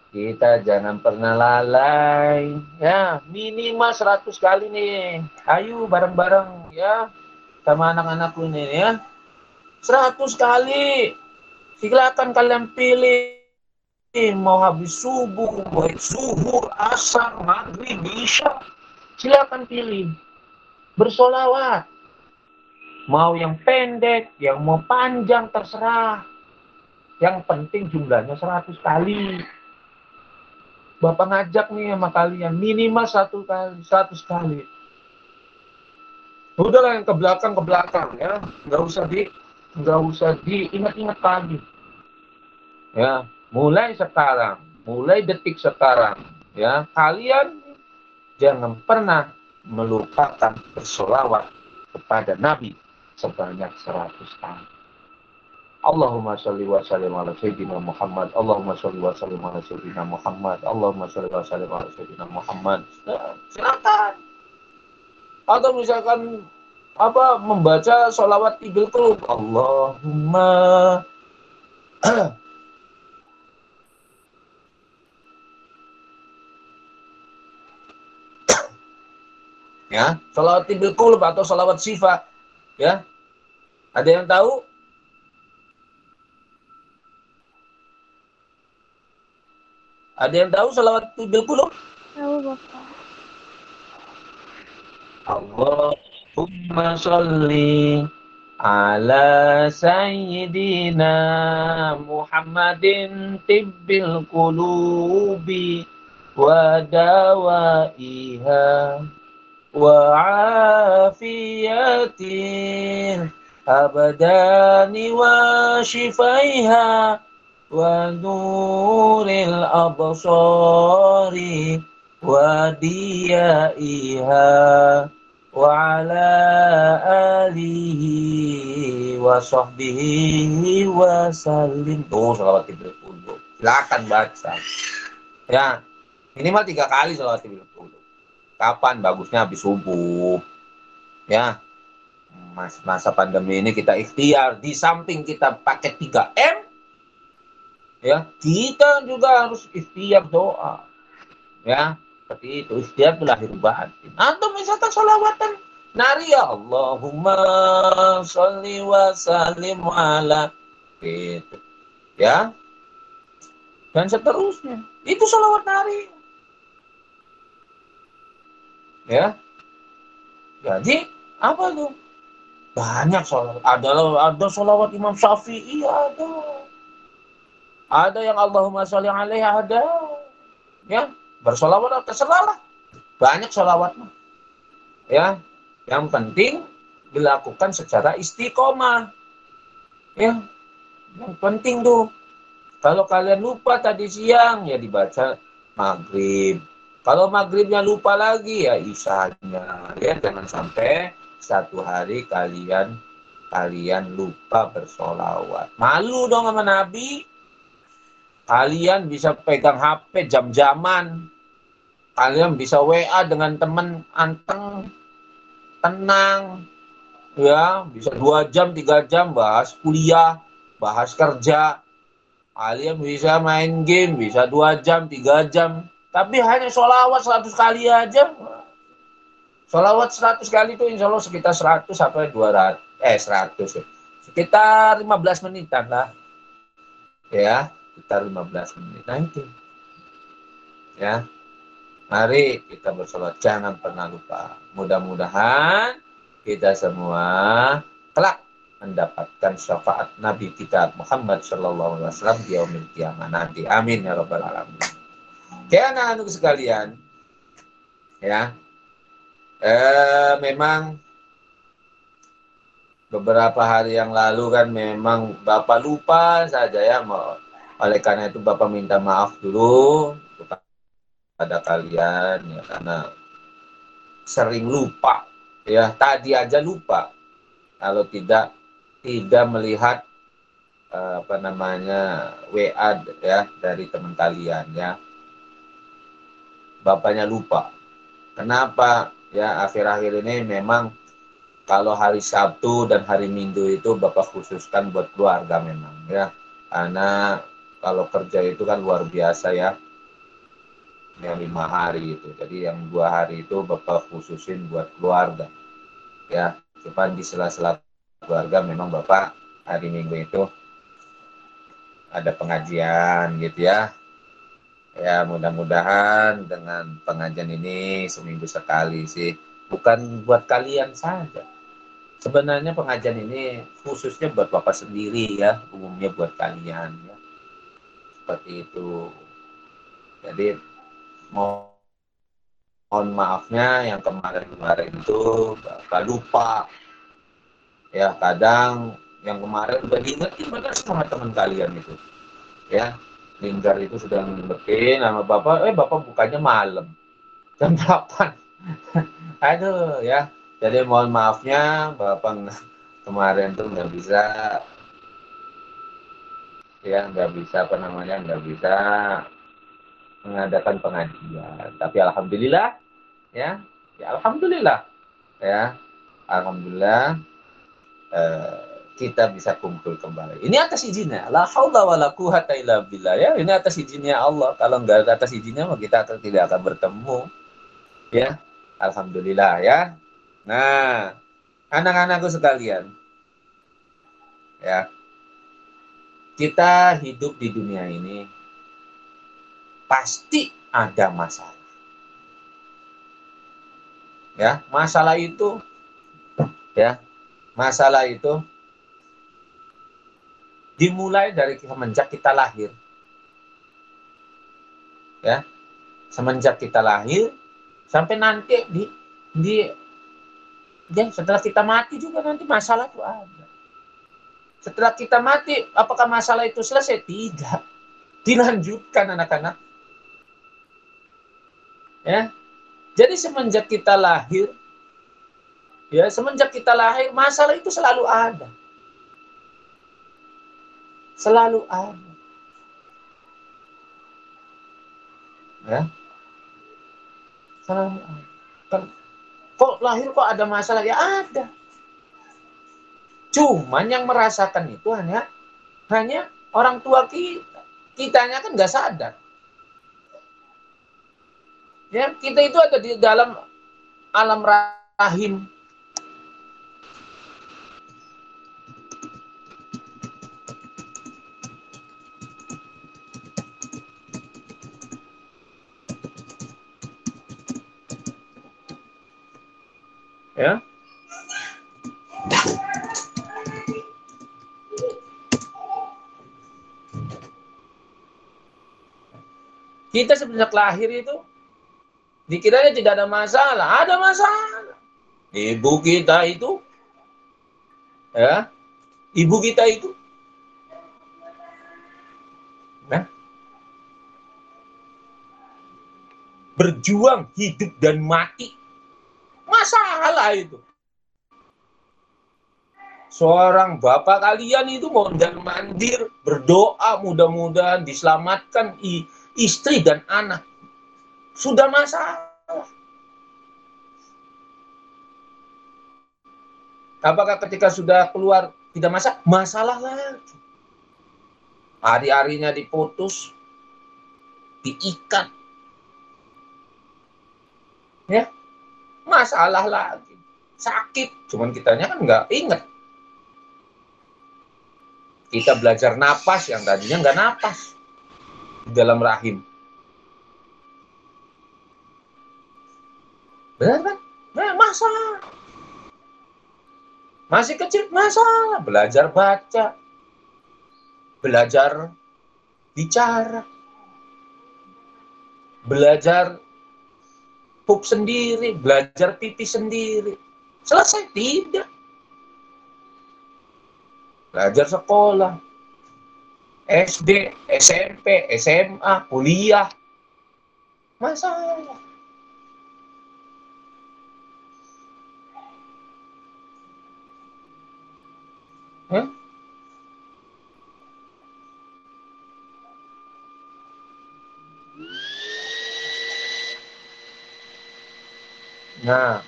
kita jangan pernah lalai ya minimal 100 kali nih ayo bareng-bareng ya sama anak-anakku ini ya 100 kali Silakan kalian pilih mau habis subuh, mau subuh, asar, maghrib, isya. Silakan pilih. Bersolawat. Mau yang pendek, yang mau panjang, terserah. Yang penting jumlahnya 100 kali. Bapak ngajak nih sama kalian, minimal satu kali, 100 kali. Udahlah yang ke belakang ke belakang ya, nggak usah di nggak usah diingat-ingat lagi. Ya, mulai sekarang, mulai detik sekarang, ya kalian jangan pernah melupakan bersolawat kepada Nabi sebanyak seratus kali. Allahumma sholli wa sallim ala sayyidina Muhammad. Allahumma sholli wa sallim ala sayyidina Muhammad. Allahumma sholli wa sallim ala sayyidina Muhammad. Silakan. Atau misalkan apa membaca sholawat tibil kulub Allahumma *clears throat* ya sholawat tibil kulub atau sholawat syifa ya ada yang tahu ada yang tahu sholawat tibil kulub tahu bapak. Allah Allahumma salli ala sayyidina Muhammadin tibbil qulubi wa dawaiha wa afiyatin abadani wa shifaiha wa nuril absari wa diyaiha وعلى آله وصحبه وسلم tuh salawat tibil kudu silakan baca ya minimal tiga kali salawat tibil kudu kapan bagusnya habis subuh ya Mas, masa pandemi ini kita ikhtiar di samping kita pakai 3M ya kita juga harus ikhtiar doa. Ya seperti itu. Ikhtiar itu lahir batin. Atau misalkan sholawatan? Nari ya Allahumma sholli wa sallim ala itu. Ya. Dan seterusnya. Itu sholawat nari. Ya. Jadi apa tuh banyak sholawat. Ada ada sholawat Imam Syafi'i ada ada yang Allahumma sholli alaihi ada. Ya bersolawat terserah lah banyak solawat ya yang penting dilakukan secara istiqomah. Ya yang penting tuh. Kalau kalian lupa tadi siang ya dibaca maghrib. Kalau maghribnya lupa lagi ya isanya. Ya jangan sampai satu hari kalian kalian lupa bersolawat. Malu dong sama Nabi Kalian bisa pegang HP jam-jaman. Kalian bisa WA dengan teman anteng, tenang. Ya, bisa dua jam, tiga jam bahas kuliah, bahas kerja. Kalian bisa main game, bisa dua jam, tiga jam. Tapi hanya sholawat seratus kali aja. Sholawat seratus kali itu insya Allah sekitar seratus sampai dua ratus eh seratus sekitar lima belas menitan lah ya sekitar 15 menit nanti. Ya. Mari kita bersolat, jangan pernah lupa. Mudah-mudahan kita semua kelak mendapatkan syafaat Nabi kita Muhammad Shallallahu Alaihi Wasallam di yaumil kiamat nanti. Amin ya rabbal alamin. Kayak anak-anak sekalian, ya, eh, memang beberapa hari yang lalu kan memang Bapak lupa saja ya, oleh karena itu Bapak minta maaf dulu kepada kalian ya karena sering lupa ya tadi aja lupa. Kalau tidak tidak melihat uh, apa namanya WA ya dari teman kalian ya. Bapaknya lupa. Kenapa? Ya akhir-akhir ini memang kalau hari Sabtu dan hari Minggu itu bapak khususkan buat keluarga memang ya. Karena kalau kerja itu kan luar biasa ya. Yang lima hari itu. Jadi yang dua hari itu bapak khususin buat keluarga. Ya cuma di sela-sela keluarga memang bapak hari minggu itu ada pengajian gitu ya. Ya mudah-mudahan dengan pengajian ini seminggu sekali sih. Bukan buat kalian saja. Sebenarnya pengajian ini khususnya buat bapak sendiri ya umumnya buat kalian ya seperti itu jadi mohon maafnya yang kemarin-kemarin itu Bapak lupa. Ya, kadang yang kemarin udah diingetin sama teman kalian itu. Ya, Linggar itu sudah ngingetin sama Bapak, eh Bapak bukannya malam. Jam 8. *laughs* Aduh, ya. Jadi mohon maafnya Bapak kemarin tuh nggak bisa ya nggak bisa apa namanya nggak bisa mengadakan pengajian. Tapi alhamdulillah ya, ya alhamdulillah ya. Alhamdulillah eh, kita bisa kumpul kembali. Ini atas izinnya. La haula wala quwata illa billah ya. Ini atas izinnya Allah. Kalau enggak atas izinnya mah kita tidak akan bertemu. Ya. Alhamdulillah ya. Nah, anak-anakku sekalian. Ya. Kita hidup di dunia ini pasti ada masalah. Ya, masalah itu ya, masalah itu dimulai dari semenjak kita lahir. Ya. Semenjak kita lahir sampai nanti di di ya setelah kita mati juga nanti masalah itu ada. Setelah kita mati, apakah masalah itu selesai? Tidak. Dilanjutkan anak-anak Ya. Jadi semenjak kita lahir, ya semenjak kita lahir masalah itu selalu ada. Selalu ada. Ya. Selalu ada. Kok lahir kok ada masalah? Ya ada. Cuman yang merasakan itu hanya hanya orang tua kita. Kitanya kan nggak sadar. Ya, kita itu ada di dalam alam rahim. Ya. Kita semenjak lahir itu Dikiranya tidak ada masalah. Ada masalah. Ibu kita itu, ya, ibu kita itu, ya, berjuang hidup dan mati. Masalah itu. Seorang bapak kalian itu mondar mandir, berdoa mudah-mudahan diselamatkan istri dan anak sudah masalah. Apakah ketika sudah keluar tidak masalah? Masalah lagi. Hari-harinya diputus, diikat. Ya, masalah lagi. Sakit, cuman kitanya kan nggak ingat. Kita belajar napas yang tadinya nggak napas di dalam rahim. Benar kan? Nah, masalah. Masih kecil masalah. Belajar baca. Belajar bicara. belajar pup sendiri, belajar pipi sendiri. Selesai tidak. Belajar sekolah, SD, SMP, SMA, kuliah. Masalah. Hah? Nah,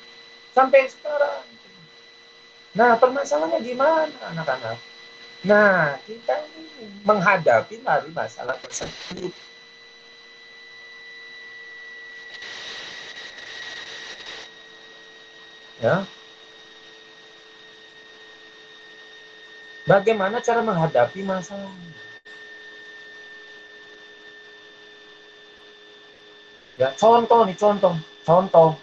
sampai sekarang. Nah, permasalahannya gimana anak-anak? Nah, kita menghadapi dari masalah tersebut. Ya. Bagaimana cara menghadapi masalah? Ya, contoh nih, contoh, contoh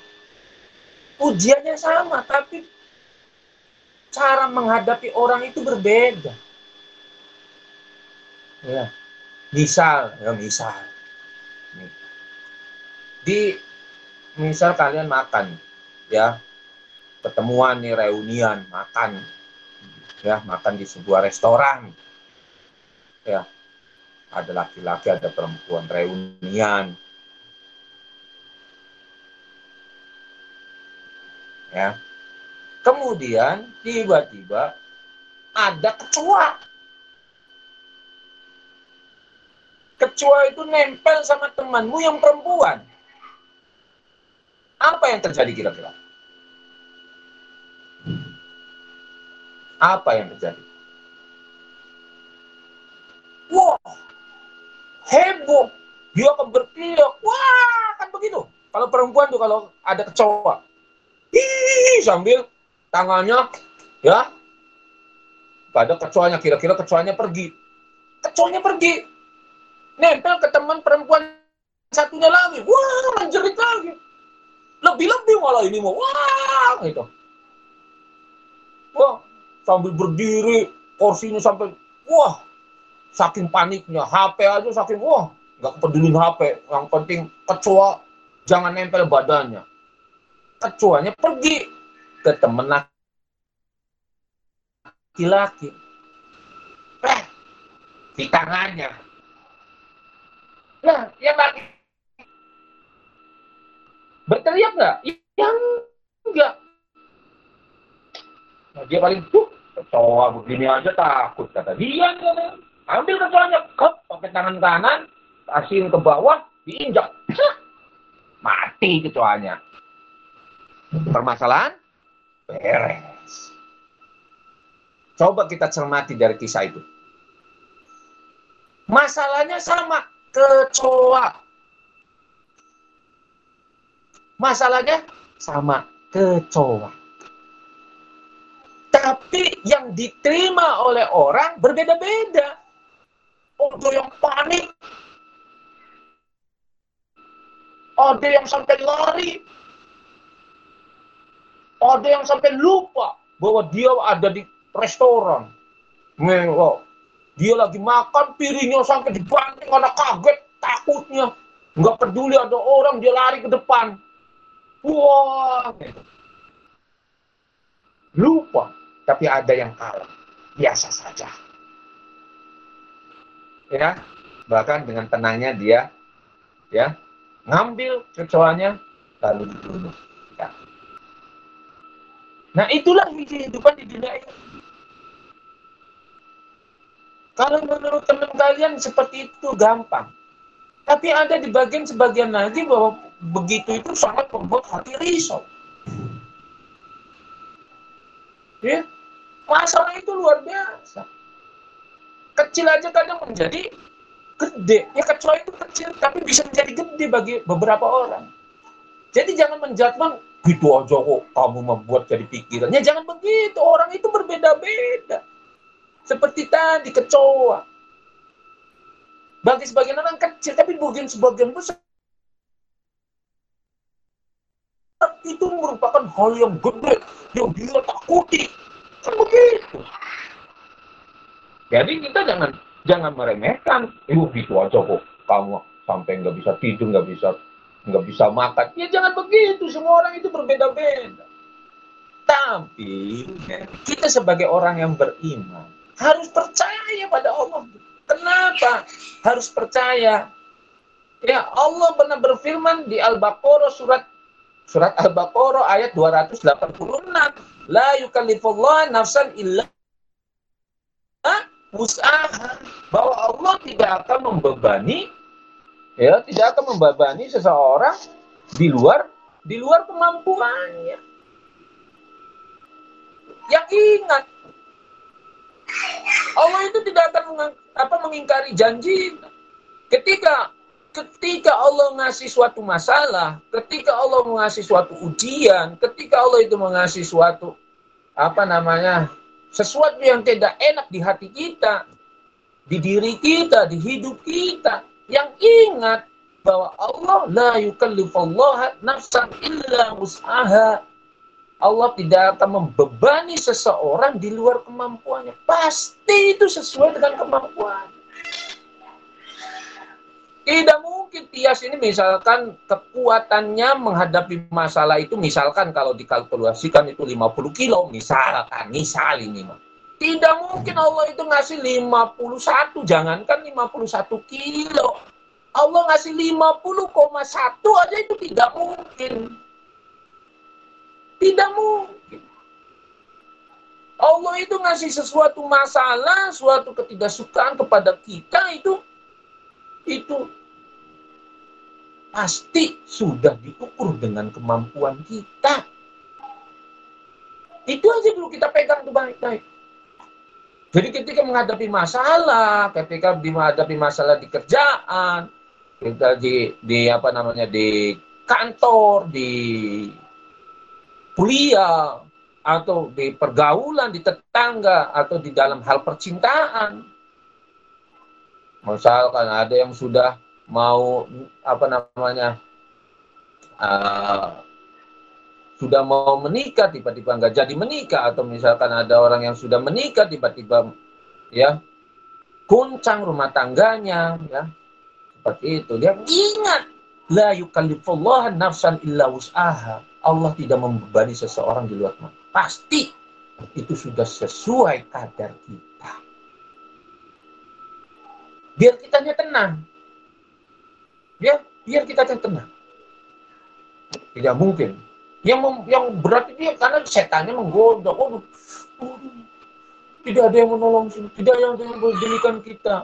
ujiannya sama, tapi cara menghadapi orang itu berbeda. Ya, misal, ya misal, di misal kalian makan, ya, pertemuan nih reunian makan, ya, makan di sebuah restoran, ya, ada laki-laki, ada perempuan reunian, ya. Kemudian tiba-tiba ada kecoa kecoa itu nempel sama temanmu yang perempuan. Apa yang terjadi kira-kira? Apa yang terjadi? Wah heboh. Dia akan berteriak wah kan begitu. Kalau perempuan tuh kalau ada kecoa. Ih, sambil tangannya ya. Pada kecoanya kira-kira kecoanya pergi. Kecoanya pergi. Nempel ke teman perempuan satunya lagi. Wah, menjerit lagi. Lebih-lebih malah ini mau. Wah, gitu. Wah, sambil berdiri, kursinya sampai wah, saking paniknya. HP aja saking wah, nggak peduli HP. Yang penting kecoa jangan nempel badannya kecuanya pergi ke temen laki-laki. Eh, di tangannya. Nah, yang laki berteriak nggak? Yang enggak. Nah, dia paling tuh kecoa begini aja takut kata dia. Ambil kecoanya, kep, pakai tangan kanan, kasihin ke bawah, diinjak. Mati kecoanya. Permasalahan beres. Coba kita cermati dari kisah itu. Masalahnya sama, kecoa. Masalahnya sama, kecoa. Tapi yang diterima oleh orang berbeda-beda. Ada yang panik. Ada yang sampai lari ada yang sampai lupa bahwa dia ada di restoran. Ngelok. Dia lagi makan, piringnya sampai dibanting karena kaget, takutnya. Nggak peduli ada orang, dia lari ke depan. Wah. Lupa, tapi ada yang kalah. Biasa saja. Ya, bahkan dengan tenangnya dia ya ngambil kecoanya lalu dibunuh. Nah itulah kehidupan di dunia ini. Kalau menurut teman kalian seperti itu gampang. Tapi ada di bagian sebagian lagi bahwa begitu itu sangat membuat hati risau. Ya, masalah itu luar biasa. Kecil aja kadang menjadi gede. Ya kecuali itu kecil, tapi bisa menjadi gede bagi beberapa orang. Jadi jangan menjatuhkan gitu aja kok kamu membuat jadi pikirannya jangan begitu orang itu berbeda-beda seperti tadi kecoa. Bagi sebagian orang kecil tapi bagian sebagian besar itu merupakan hal yang gede yang dia takuti kan begitu. Jadi kita jangan jangan meremehkan. Itu gitu aja kok. Kamu sampai nggak bisa tidur nggak bisa nggak bisa makan. Ya jangan begitu, semua orang itu berbeda-beda. Tapi kita sebagai orang yang beriman harus percaya pada Allah. Kenapa? Harus percaya. Ya Allah benar berfirman di Al-Baqarah surat surat Al-Baqarah ayat 286. La yukallifullah nafsan illa usaha bahwa Allah tidak akan membebani ya tidak akan membebani seseorang di luar di luar kemampuannya yang ingat Allah itu tidak akan meng, apa mengingkari janji ketika ketika Allah ngasih suatu masalah ketika Allah mengasih suatu ujian ketika Allah itu mengasih suatu apa namanya sesuatu yang tidak enak di hati kita, di diri kita, di hidup kita. Yang ingat bahwa Allah la yukallifallaha nafsan illa usaha. Allah tidak akan membebani seseorang di luar kemampuannya. Pasti itu sesuai dengan kemampuan. Tidak mungkin Tias ini misalkan kekuatannya menghadapi masalah itu misalkan kalau dikalkulasikan itu 50 kilo misalkan, misal ini mah. Tidak mungkin Allah itu ngasih 51, jangankan 51 kilo. Allah ngasih 50,1 aja itu tidak mungkin. Tidak mungkin. Allah itu ngasih sesuatu masalah, suatu ketidaksukaan kepada kita itu itu pasti sudah diukur dengan kemampuan kita. Itu aja dulu kita pegang tuh baik-baik. Jadi ketika menghadapi masalah, ketika menghadapi masalah di kerjaan, kita di, di apa namanya di kantor, di kuliah, atau di pergaulan, di tetangga, atau di dalam hal percintaan. Misalkan ada yang sudah mau apa namanya uh, sudah mau menikah tiba-tiba nggak jadi menikah atau misalkan ada orang yang sudah menikah tiba-tiba ya kuncang rumah tangganya ya seperti itu dia ingat la yukallifullah nafsan illa wus'aha Allah tidak membebani seseorang di luar pasti itu sudah sesuai kadar kita biar kitanya tenang Biar biar kita tenang. Tidak mungkin. Yang mem, yang berat itu ya karena setannya menggoda. Oh, oh, tidak ada yang menolong tidak ada yang menjadikan kita.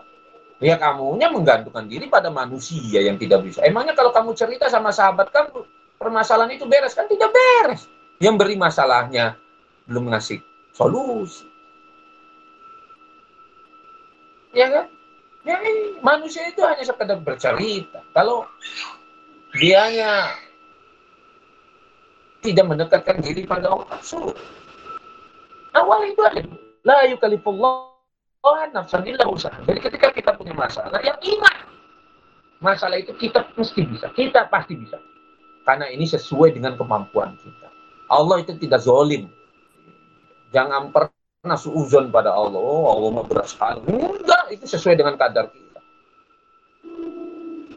Ya kamunya menggantungkan diri pada manusia yang tidak bisa. Emangnya kalau kamu cerita sama sahabat kamu, permasalahan itu beres kan tidak beres. Yang beri masalahnya belum ngasih solusi. Ya kan? Ya ini manusia itu hanya sekedar bercerita. Kalau dianya tidak mendekatkan diri pada Allah, suruh. Awal itu ada. La yukalifullah nafsan illa usaha. Jadi ketika kita punya masalah, yang ingat. Masalah itu kita mesti bisa. Kita pasti bisa. Karena ini sesuai dengan kemampuan kita. Allah itu tidak zolim. Jangan pernah suuzon pada Allah. Oh, Allah mau berat sekali. Enggak, itu sesuai dengan kadar kita.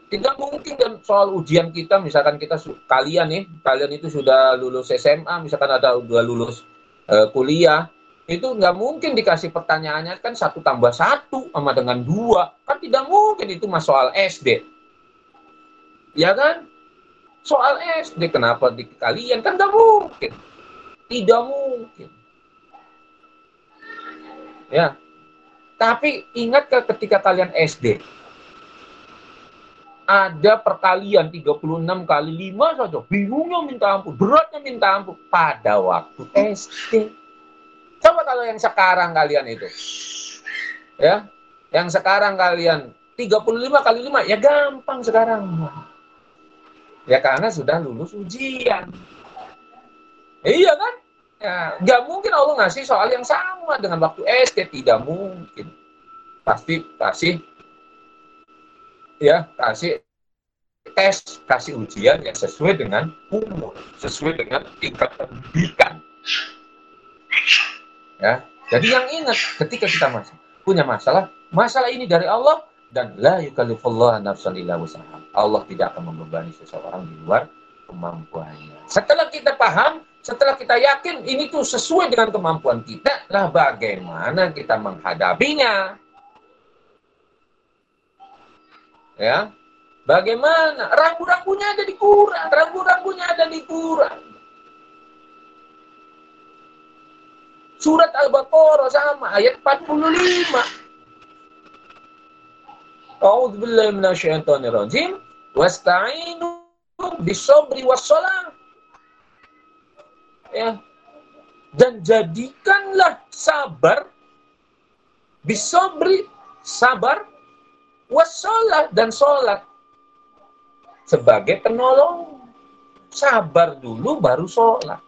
Tidak mungkin dan soal ujian kita, misalkan kita kalian nih, kalian itu sudah lulus SMA, misalkan ada udah lulus uh, kuliah, itu nggak mungkin dikasih pertanyaannya kan satu tambah satu sama dengan dua, kan tidak mungkin itu mas soal SD, ya kan? Soal SD kenapa di kalian kan nggak mungkin, tidak mungkin. Ya. Tapi ingat ketika kalian SD, ada perkalian 36 kali 5 saja. Bingungnya minta ampun, beratnya minta ampun pada waktu SD. Coba kalau yang sekarang kalian itu. Ya. Yang sekarang kalian 35 kali 5 ya gampang sekarang. Ya karena sudah lulus ujian. Iya kan? Ya, nggak mungkin Allah ngasih soal yang sama dengan waktu SD, tidak mungkin. Pasti kasih ya kasih tes, kasih ujian yang sesuai dengan umur, sesuai dengan tingkat pendidikan. Ya, jadi yang ingat ketika kita masih punya masalah, masalah ini dari Allah, dan la yukallifullah nafsan illa usaha. Allah tidak akan membebani seseorang di luar kemampuannya. Setelah kita paham, setelah kita yakin ini tuh sesuai dengan kemampuan kita, lah bagaimana kita menghadapinya. Ya, bagaimana? Rambu-rambunya ada di Quran, rambu-rambunya ada di Quran. Surat Al-Baqarah sama ayat 45. A'udzu billahi minasyaitonir rajim. Wasta'inu bisabri wassalah. Ya. Dan jadikanlah sabar bisabri sabar wassalah dan sholat sebagai penolong. Sabar dulu baru sholat.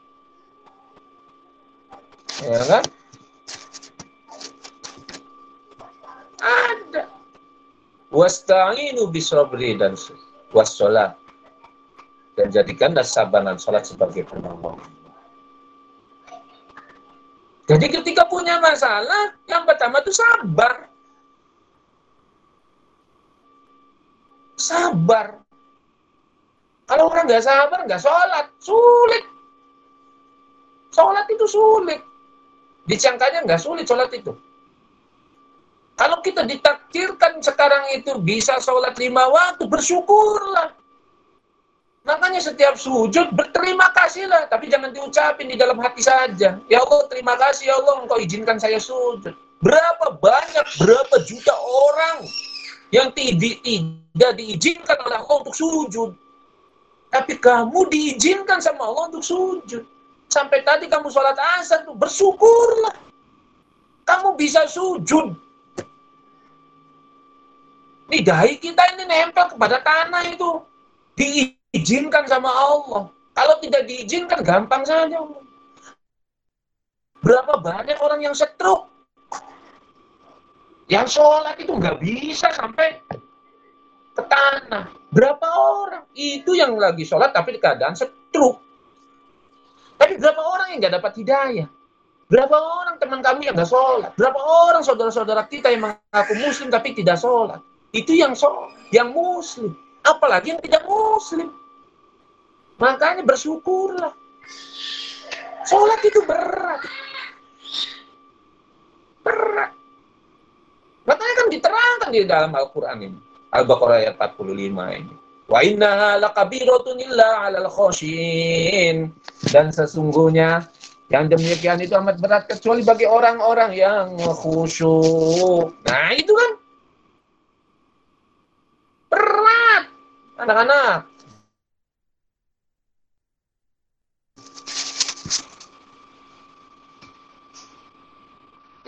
Ya kan? Ada Wasta'inu bisabri dan wassalat. Dan jadikanlah sabar dan sholat sebagai penolong. Jadi ketika punya masalah, yang pertama itu sabar. Sabar. Kalau orang nggak sabar, nggak sholat, sulit. Sholat itu sulit. Dicangkanya nggak sulit sholat itu. Kalau kita ditakdirkan sekarang itu bisa sholat lima waktu, bersyukurlah. Makanya setiap sujud berterima kasihlah, tapi jangan diucapin di dalam hati saja. Ya Allah, terima kasih ya Allah, engkau izinkan saya sujud. Berapa banyak, berapa juta orang yang tidak, tidak diizinkan oleh Allah untuk sujud. Tapi kamu diizinkan sama Allah untuk sujud. Sampai tadi kamu sholat asar bersyukurlah. Kamu bisa sujud dahi kita ini nempel kepada tanah itu. Diizinkan sama Allah. Kalau tidak diizinkan, gampang saja. Berapa banyak orang yang setruk. Yang sholat itu nggak bisa sampai ke tanah. Berapa orang? Itu yang lagi sholat tapi keadaan setruk. Tapi berapa orang yang nggak dapat hidayah? Berapa orang teman kami yang nggak sholat? Berapa orang saudara-saudara kita yang mengaku muslim tapi tidak sholat? Itu yang so, yang muslim. Apalagi yang tidak muslim. Makanya bersyukurlah. Sholat itu berat. Berat. Makanya kan diterangkan di dalam Al-Quran ini. Al-Baqarah ayat 45 ini. Wa innaha lakabiratun illa 'alal khosyin. Dan sesungguhnya yang demikian itu amat berat kecuali bagi orang-orang yang khusyuk. Nah, itu kan Berat. Anak-anak.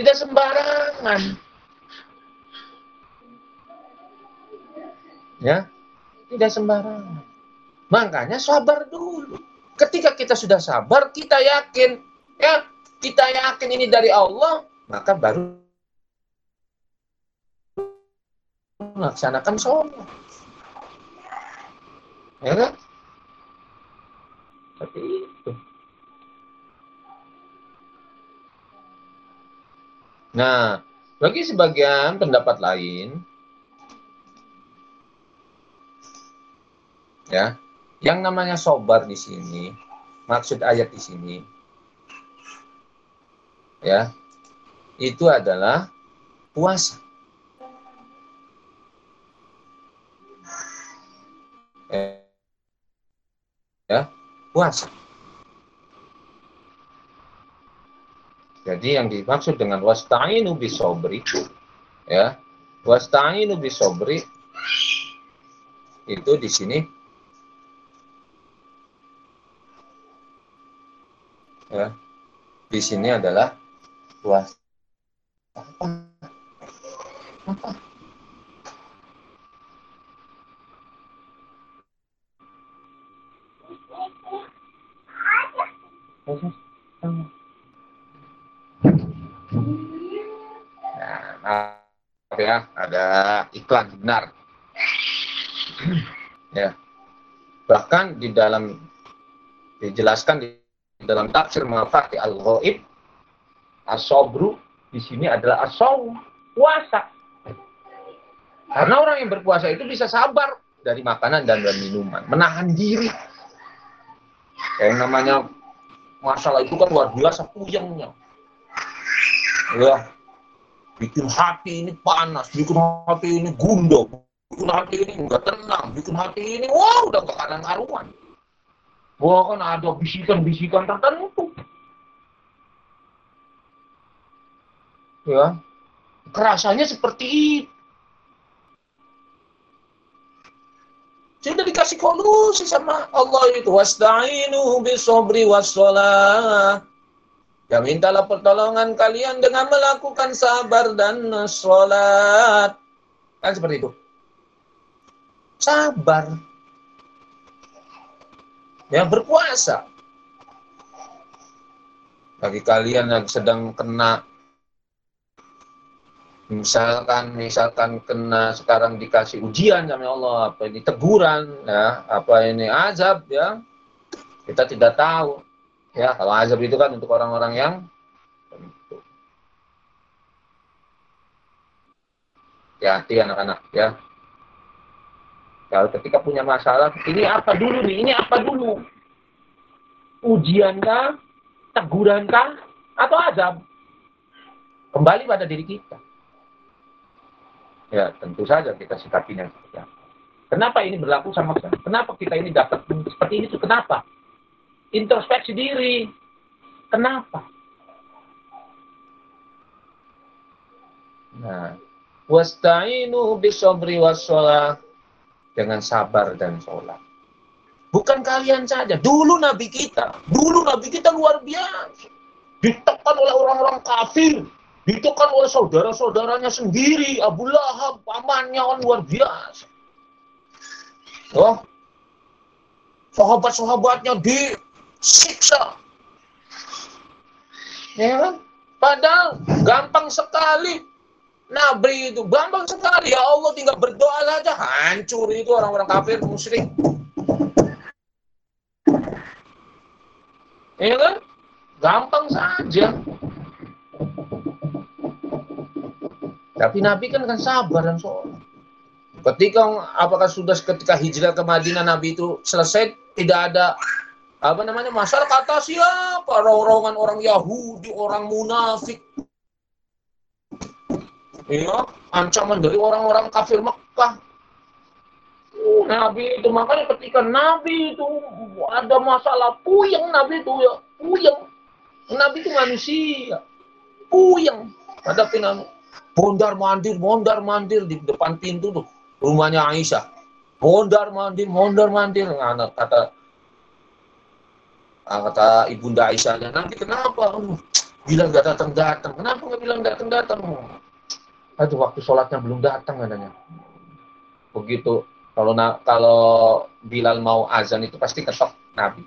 Tidak sembarangan. Ya, tidak sembarangan. Makanya sabar dulu. Ketika kita sudah sabar, kita yakin, ya, kita yakin ini dari Allah, maka baru melaksanakan sholat. Ya kan? Seperti itu. Nah, bagi sebagian pendapat lain, ya, yang namanya sobar di sini, maksud ayat di sini, ya, itu adalah puasa. Ya puasa. Jadi yang dimaksud dengan wasta'inu bisobri ya wasta'inu bisobri itu di sini ya di sini adalah apa Nah, maaf ya, ada iklan benar. ya. Bahkan di dalam dijelaskan di dalam tafsir Mafati Al-Ghaib asobru di sini adalah asaw puasa. Karena orang yang berpuasa itu bisa sabar dari makanan dan minuman, menahan diri. Kayak namanya masalah itu kan luar biasa puyengnya. Ya, bikin hati ini panas, bikin hati ini gundah, bikin hati ini enggak tenang, bikin hati ini wah udah ke kanan karuan. Wah kan ada bisikan-bisikan tertentu. Ya, kerasanya seperti itu. Sudah dikasih solusi sama Allah itu. Wasta'inu bisobri wassalah. Ya mintalah pertolongan kalian dengan melakukan sabar dan sholat. Kan seperti itu. Sabar. Ya berpuasa. Bagi kalian yang sedang kena misalkan misalkan kena sekarang dikasih ujian sama Allah apa ini teguran ya apa ini azab ya. Kita tidak tahu ya. Kalau azab itu kan untuk orang-orang yang hati-hati anak-anak ya. Kalau ketika punya masalah ini apa dulu nih? Ini apa dulu? Ujiankah tegurankah atau azab? Kembali pada diri kita Ya, tentu saja kita sikapinya seperti apa. Kenapa ini berlaku sama kita? Kenapa kita ini dapat seperti ini? Kenapa? Introspeksi diri. Kenapa? Nah, wasta'inu bisobri wassalah dengan sabar dan sholat. Bukan kalian saja. Dulu Nabi kita, dulu Nabi kita luar biasa. Ditekan oleh orang-orang kafir Ditekan oleh saudara-saudaranya sendiri, Abu Lahab, pamannya kan luar biasa. Oh, sahabat-sahabatnya disiksa. Ya kan? Padahal gampang sekali. Nabi itu gampang sekali. Ya Allah tinggal berdoa saja. Hancur itu orang-orang kafir musyrik. Ya kan? Gampang saja. Tapi Nabi kan kan sabar dan sholat. Ketika apakah sudah ketika hijrah ke Madinah Nabi itu selesai tidak ada apa namanya masalah kata siapa? Orang orang Yahudi orang munafik. Ya ancaman dari orang-orang kafir Mekah. Uh, Nabi itu makanya ketika Nabi itu ada masalah puyeng Nabi itu ya puyeng. Nabi itu manusia. Puyeng. Ada Nabi Bondar mandir, bondar mandir di depan pintu tuh rumahnya Aisyah. Bondar mandir, bondar mandir. Anak kata ah, kata ibunda Aisyahnya nanti kenapa? bilang gak datang datang. Kenapa nggak bilang datang datang? Aduh waktu sholatnya belum datang katanya. Begitu kalau na kalau Bilal mau azan itu pasti ketok Nabi.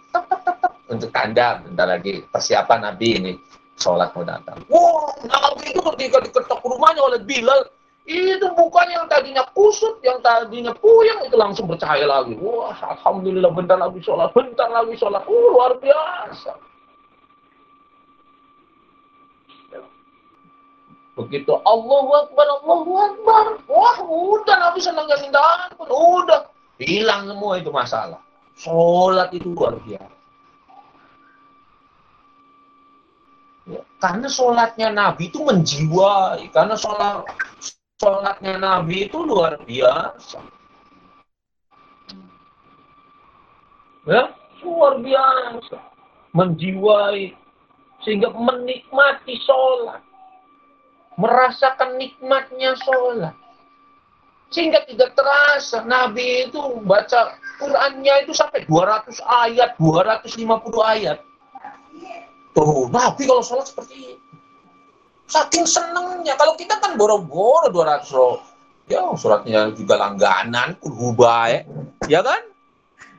Untuk tanda bentar lagi persiapan Nabi ini sholat mau datang. Wah, Nabi itu ketika diketok rumahnya oleh Bilal, itu bukan yang tadinya kusut, yang tadinya puyeng, itu langsung bercahaya lagi. Wah, Alhamdulillah bentar lagi sholat, bentar lagi sholat. Uh, luar biasa. Begitu Allahu Akbar, Allahu Akbar. Wah, udah Nabi senang gak ampun. Udah. Hilang semua itu masalah. Sholat itu luar biasa. Ya, karena sholatnya Nabi itu menjiwai, karena sholat sholatnya Nabi itu luar biasa. Ya, luar biasa. Menjiwai, sehingga menikmati sholat. Merasakan nikmatnya sholat. Sehingga tidak terasa Nabi itu baca Qurannya itu sampai 200 ayat, 250 ayat. Tuh, Nabi kalau sholat seperti itu. Saking senengnya. Kalau kita kan boro-boro 200 roh. Ya, sholatnya juga langganan, kulhuba ya. Ya kan?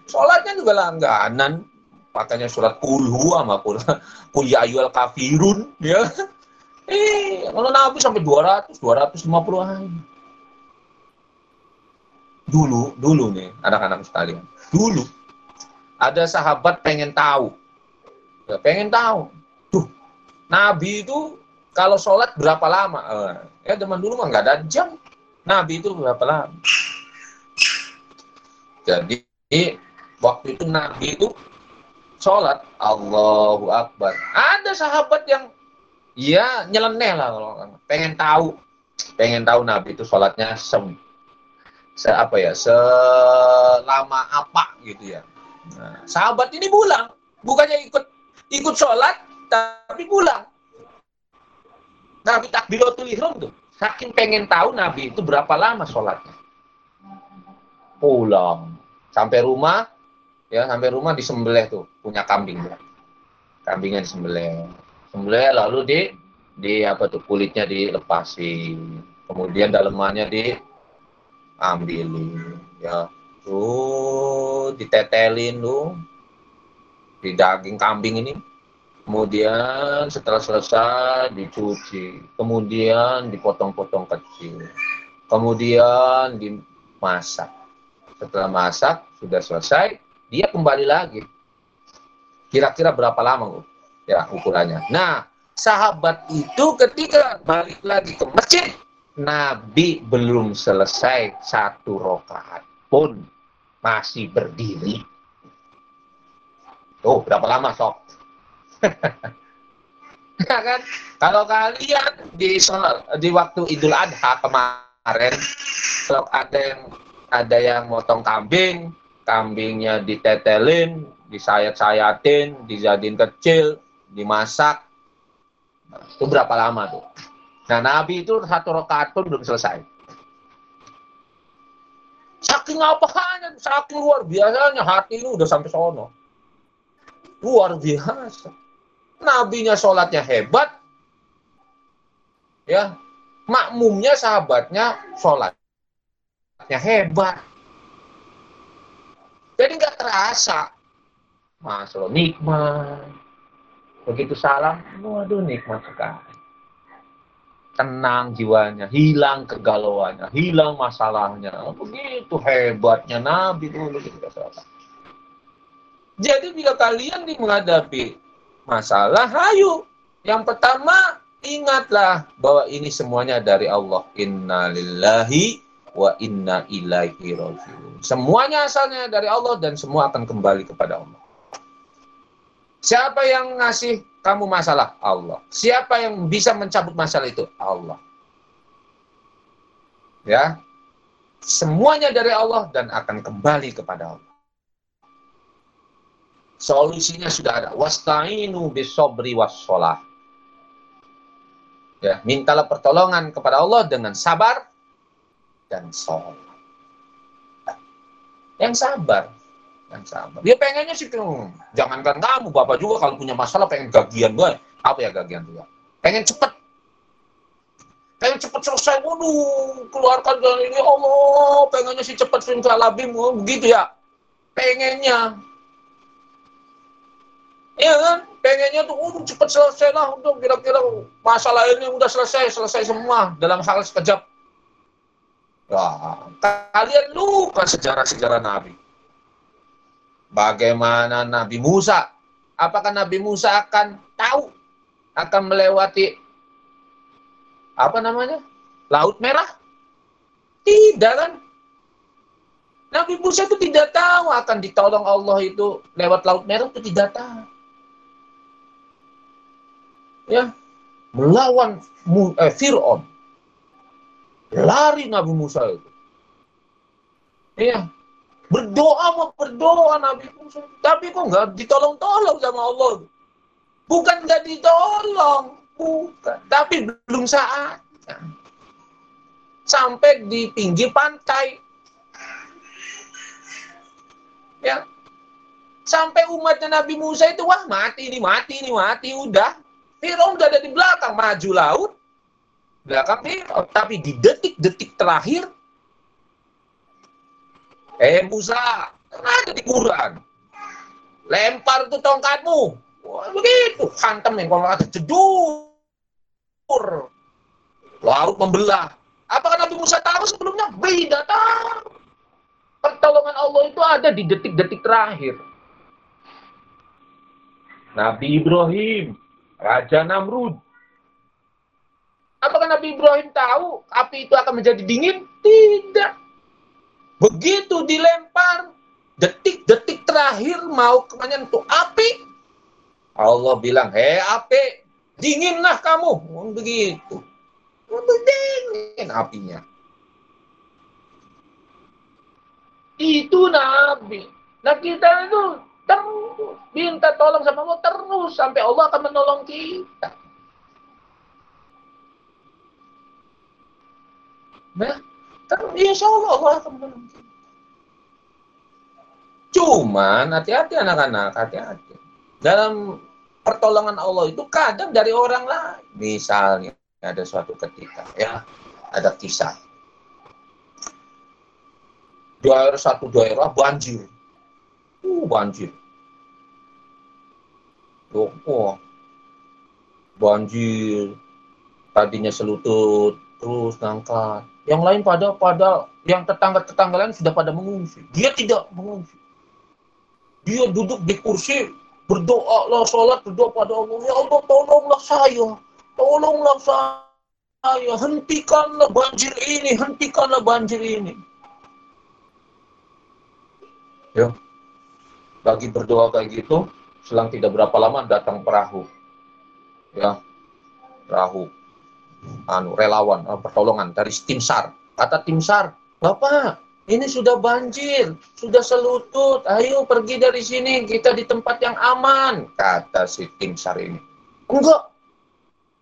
Sholatnya juga langganan. Makanya surat kulhu sama kul, *laughs* kul ya ayyuhal kafirun. Ya. Eh, kalau Nabi sampai 200, 250 hari. Dulu, dulu nih anak-anak sekalian. Dulu ada sahabat pengen tahu Pengen tahu. Tuh, Nabi itu kalau sholat berapa lama? Eh, ya zaman dulu mah nggak ada jam. Nabi itu berapa lama? Jadi waktu itu Nabi itu sholat Allahu Akbar. Ada sahabat yang ya nyeleneh lah kalau pengen tahu, pengen tahu Nabi itu sholatnya sem, se apa ya selama apa gitu ya. Nah, sahabat ini pulang, bukannya ikut ikut sholat tapi pulang. Nabi takbiratul ihram tuh Saking pengen tahu Nabi itu berapa lama sholatnya. Pulang. Sampai rumah, ya sampai rumah disembelih tuh. Punya kambing. Ya. Kambingnya disembelih. Sembelih lalu di di apa tuh kulitnya dilepasin. Kemudian dalemannya diambilin. Ya. Tuh ditetelin tuh. Di daging kambing ini Kemudian setelah selesai dicuci, kemudian dipotong-potong kecil, kemudian dimasak. Setelah masak sudah selesai, dia kembali lagi. Kira-kira berapa lama ya ukurannya? Nah, sahabat itu ketika balik lagi ke masjid, Nabi belum selesai satu rokaat pun masih berdiri. Tuh, berapa lama sok? ya kan? Kalau kalian di di waktu Idul Adha kemarin, kalau ada yang ada yang motong kambing, kambingnya ditetelin, disayat-sayatin, dijadiin kecil, dimasak. itu berapa lama tuh? Nah, Nabi itu satu rakaat pun belum selesai. Saking apanya, saking luar biasanya hati ini udah sampai sono. Luar biasa nabinya sholatnya hebat, ya makmumnya sahabatnya sholatnya hebat. Jadi nggak terasa. Mas lo nikmat. Begitu salam, waduh nikmat sekali. Tenang jiwanya, hilang kegalauannya, hilang masalahnya. Begitu hebatnya Nabi itu begitu Jadi bila kalian menghadapi masalah, ayo. Yang pertama, ingatlah bahwa ini semuanya dari Allah. Inna lillahi wa inna ilaihi rajiun. Semuanya asalnya dari Allah dan semua akan kembali kepada Allah. Siapa yang ngasih kamu masalah? Allah. Siapa yang bisa mencabut masalah itu? Allah. Ya. Semuanya dari Allah dan akan kembali kepada Allah. Solusinya sudah ada. Wasta'inu bisobri wassalah. Ya, mintalah pertolongan kepada Allah dengan sabar dan sholat. Yang sabar. Yang sabar. Dia pengennya sih, jangankan kamu, Bapak juga kalau punya masalah pengen gagian gue. Apa ya gagian juga? Pengen cepet. Pengen cepet selesai. Waduh, keluarkan dari ini. Allah, pengennya sih cepet labim. Begitu ya. Pengennya. Iya kan? Pengennya tuh uh, cepat selesai lah untuk kira-kira masalah ini udah selesai, selesai semua dalam hal sekejap. Wah, kalian lupa sejarah-sejarah Nabi. Bagaimana Nabi Musa? Apakah Nabi Musa akan tahu akan melewati apa namanya? Laut Merah? Tidak kan? Nabi Musa itu tidak tahu akan ditolong Allah itu lewat Laut Merah itu tidak tahu ya melawan eh, Fir'aun. Lari Nabi Musa itu. Iya. Berdoa mau berdoa Nabi Musa. Tapi kok nggak ditolong-tolong sama Allah. Bukan nggak ditolong. Bukan. Tapi belum saatnya. Sampai di pinggir pantai. Ya. Sampai umatnya Nabi Musa itu, wah mati ini, mati ini, mati. Udah. Fir'aun udah ada di belakang, maju laut, belakang Fir'aun. Tapi di detik-detik terakhir, eh Musa, ada di Quran. Lempar tuh tongkatmu. Wah, begitu, hantam nih, kalau ada jedur. Laut membelah. Apakah Nabi Musa tahu sebelumnya? Tidak tahu. Pertolongan Allah itu ada di detik-detik terakhir. Nabi Ibrahim Raja Namrud. Apakah Nabi Ibrahim tahu api itu akan menjadi dingin? Tidak. Begitu dilempar, detik-detik terakhir mau menyentuh api, Allah bilang, hei api, dinginlah kamu. Oh, begitu. Untuk dingin apinya. Itu Nabi. Nah kita itu terus minta tolong sama Allah terus sampai Allah akan menolong kita. Nah, terus insya Allah Allah akan menolong kita. Cuman hati-hati anak-anak, hati-hati. Dalam pertolongan Allah itu kadang dari orang lain. Misalnya ada suatu ketika ya ada kisah daerah satu daerah banjir. Uh, banjir. Oh. Banjir. Tadinya selutut, terus ngangkat. Yang lain pada pada yang tetangga-tetangga lain sudah pada mengungsi. Dia tidak mengungsi. Dia duduk di kursi, berdoa lah, sholat, berdoa pada Allah. Ya Allah, tolonglah saya. Tolonglah saya. Hentikanlah banjir ini, hentikanlah banjir ini. Ya. Lagi berdoa kayak gitu, selang tidak berapa lama datang perahu. Ya. Perahu. Anu, relawan, eh, pertolongan dari tim SAR. Kata tim SAR, Bapak, ini sudah banjir, sudah selutut, ayo pergi dari sini, kita di tempat yang aman, kata si tim SAR ini. Enggak,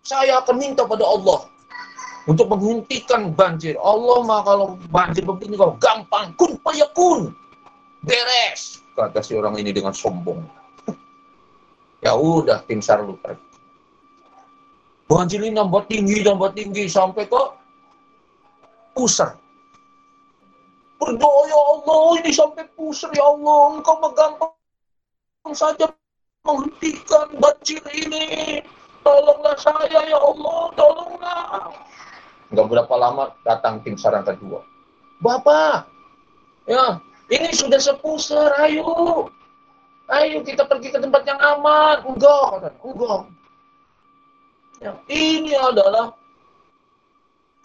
saya akan minta pada Allah untuk menghentikan banjir. Allah mah kalau banjir begini kalau gampang, kun payakun beres kata si orang ini dengan sombong. Ya udah tim sar lu pergi ini nambah tinggi nambah tinggi sampai ke pusar. Berdoa ya Allah ini sampai pusar ya Allah engkau gampang saja menghentikan banjir ini. Tolonglah saya ya Allah tolonglah. Nggak berapa lama datang tim sar yang kedua. Bapak ya ini sudah sepusar, ayo. Ayo kita pergi ke tempat yang aman. Enggak, enggak. Ya, ini adalah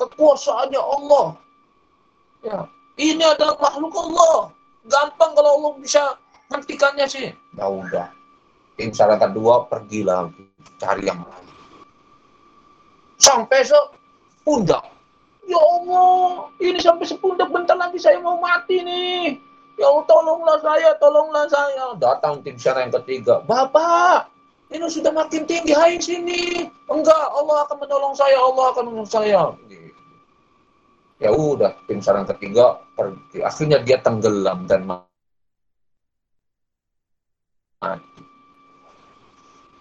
kekuasaannya Allah. Ya, ini adalah makhluk Allah. Gampang kalau Allah bisa hentikannya sih. Ya udah. Tim saran kedua pergi lagi cari yang lain. Sampai se pundak. Ya Allah, ini sampai sepundak bentar lagi saya mau mati nih. Ya Allah, tolonglah saya, tolonglah saya. Datang tim syara yang ketiga. Bapak, ini sudah makin tinggi hai sini. Enggak, Allah akan menolong saya, Allah akan menolong saya. Ya udah, tim syara yang ketiga pergi. Akhirnya dia tenggelam dan mati.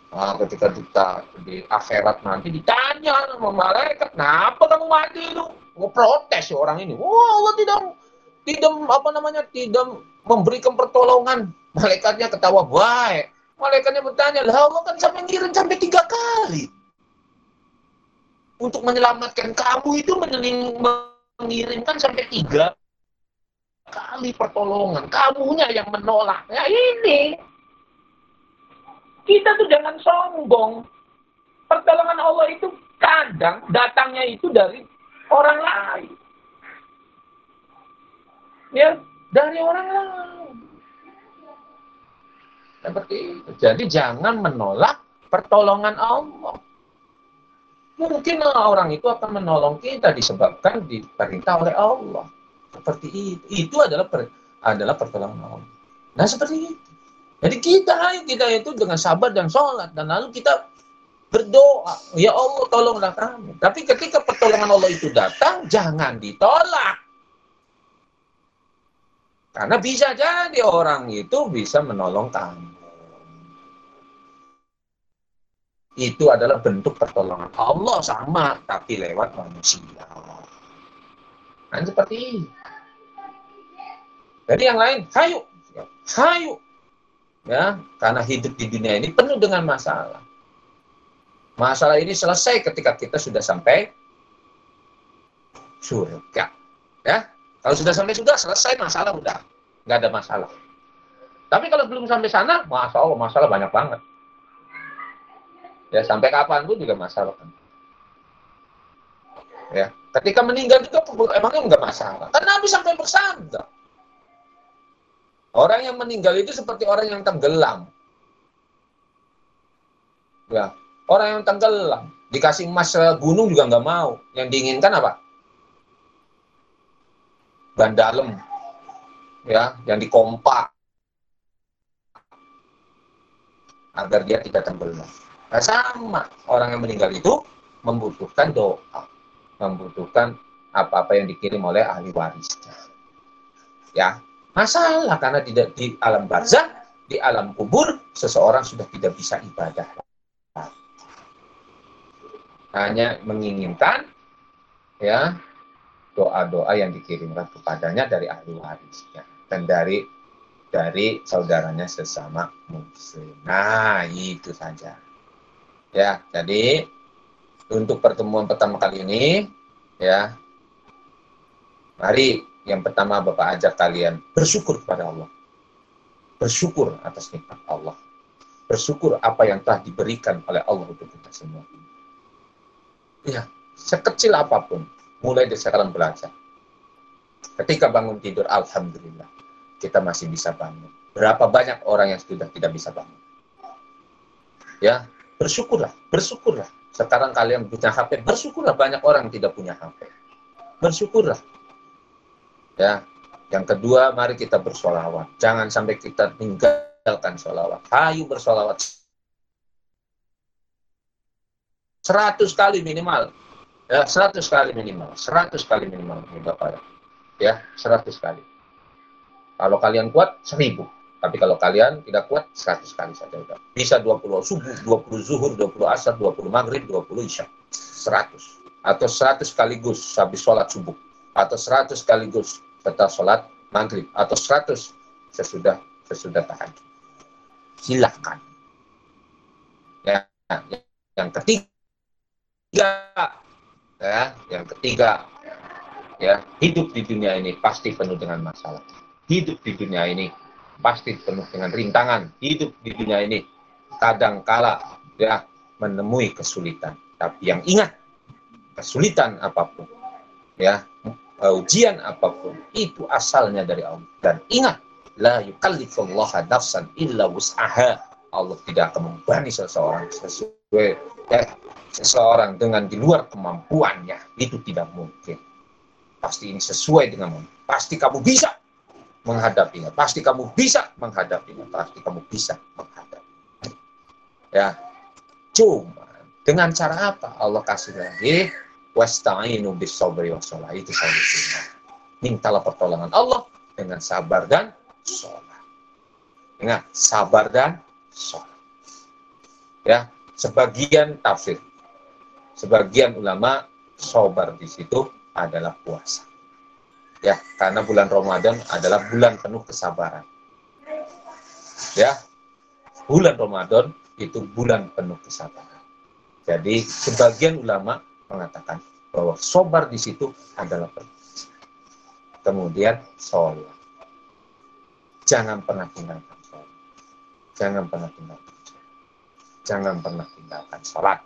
Nah, ketika kita di akhirat nanti ditanya sama malaikat, kenapa kamu mati itu? Mau protes ya orang ini. Wah, Allah tidak tidak apa namanya tidak memberikan pertolongan. Malaikatnya ketawa baik malaikatnya bertanya lah Allah kan sampai ngirim sampai tiga kali. Untuk menyelamatkan kamu itu mengirimkan sampai tiga kali pertolongan. Kamunya yang menolak. Ya ini. Kita tuh jangan sombong. Pertolongan Allah itu kadang datangnya itu dari orang lain ya dari orang lain. Seperti itu. Jadi jangan menolak pertolongan Allah. Mungkin orang itu akan menolong kita disebabkan diperintah oleh Allah. Seperti itu. Itu adalah per, adalah pertolongan Allah. Nah seperti itu. Jadi kita kita itu dengan sabar dan sholat dan lalu kita berdoa, ya Allah tolonglah kami. Tapi ketika pertolongan Allah itu datang, jangan ditolak. Karena bisa jadi orang itu bisa menolong kamu. Itu adalah bentuk pertolongan Allah sama, tapi lewat manusia. Kan seperti ini. Jadi yang lain, hayu. Hayu. Ya, karena hidup di dunia ini penuh dengan masalah. Masalah ini selesai ketika kita sudah sampai surga. Ya, kalau sudah sampai sudah selesai masalah udah nggak ada masalah. Tapi kalau belum sampai sana, masya Allah masalah banyak banget. Ya sampai kapan pun juga masalah kan. Ya, ketika meninggal juga emangnya enggak masalah. Karena Nabi sampai bersabda. Orang yang meninggal itu seperti orang yang tenggelam. Ya, orang yang tenggelam dikasih emas gunung juga nggak mau. Yang diinginkan apa? Ban dalam, ya, yang dikompak agar dia tidak tenggelam. Nah, sama orang yang meninggal itu membutuhkan doa, membutuhkan apa-apa yang dikirim oleh ahli warisnya. Ya, masalah karena tidak di alam barzah, di alam kubur seseorang sudah tidak bisa ibadah. Hanya menginginkan ya doa-doa yang dikirimkan kepadanya dari ahli warisnya dan dari dari saudaranya sesama muslim. Nah, itu saja. Ya, jadi untuk pertemuan pertama kali ini, ya, mari yang pertama Bapak ajak kalian bersyukur kepada Allah. Bersyukur atas nikmat Allah. Bersyukur apa yang telah diberikan oleh Allah untuk kita semua. Ya, sekecil apa pun, mulai dari sekarang belajar. Ketika bangun tidur, Alhamdulillah kita masih bisa bangun. Berapa banyak orang yang sudah tidak bisa bangun? Ya, bersyukurlah, bersyukurlah. Sekarang kalian punya HP, bersyukurlah banyak orang yang tidak punya HP. Bersyukurlah. Ya, yang kedua, mari kita bersolawat. Jangan sampai kita tinggalkan solawat. Ayo bersolawat. Seratus kali minimal. Ya, seratus kali minimal. Seratus kali minimal. Ya, seratus kali. Kalau kalian kuat, seribu. Tapi kalau kalian tidak kuat, seratus kali saja udah. Bisa 20 subuh, 20 zuhur, 20 asar, 20 maghrib, 20 isya. Seratus. Atau seratus sekaligus habis sholat subuh. Atau seratus sekaligus setelah sholat maghrib. Atau seratus sesudah sesudah tahajud. Silahkan. Ya, yang ketiga, ya, yang ketiga, ya hidup di dunia ini pasti penuh dengan masalah hidup di dunia ini pasti penuh dengan rintangan. Hidup di dunia ini kadang kala ya menemui kesulitan. Tapi yang ingat, kesulitan apa pun, ya ujian apa pun, itu asalnya dari Allah. Dan ingat, la yukallifullaha nafsan illa wus'aha. Allah tidak akan membani seseorang sesuai ya, seseorang dengan di luar kemampuannya. Itu tidak mungkin. Pasti ini sesuai dengan Pasti kamu bisa menghadapinya. Pasti kamu bisa menghadapinya. Pasti kamu bisa menghadapi. Ya, cuma dengan cara apa? Allah kasih lagi wasta'inu bis sabri wassalah. Itu solusinya. Mintalah pertolongan Allah dengan sabar dan sholat. Ingat, sabar dan sholat. Ya, sebagian tafsir, sebagian ulama sabar di situ adalah puasa. Ya karena bulan Ramadan adalah bulan penuh kesabaran. Ya bulan Ramadan itu bulan penuh kesabaran. Jadi sebagian ulama mengatakan bahwa sobar di situ adalah penuh kemudian sholat. Jangan pernah tinggalkan sholat. Jangan pernah tinggalkan jangan pernah tinggalkan sholat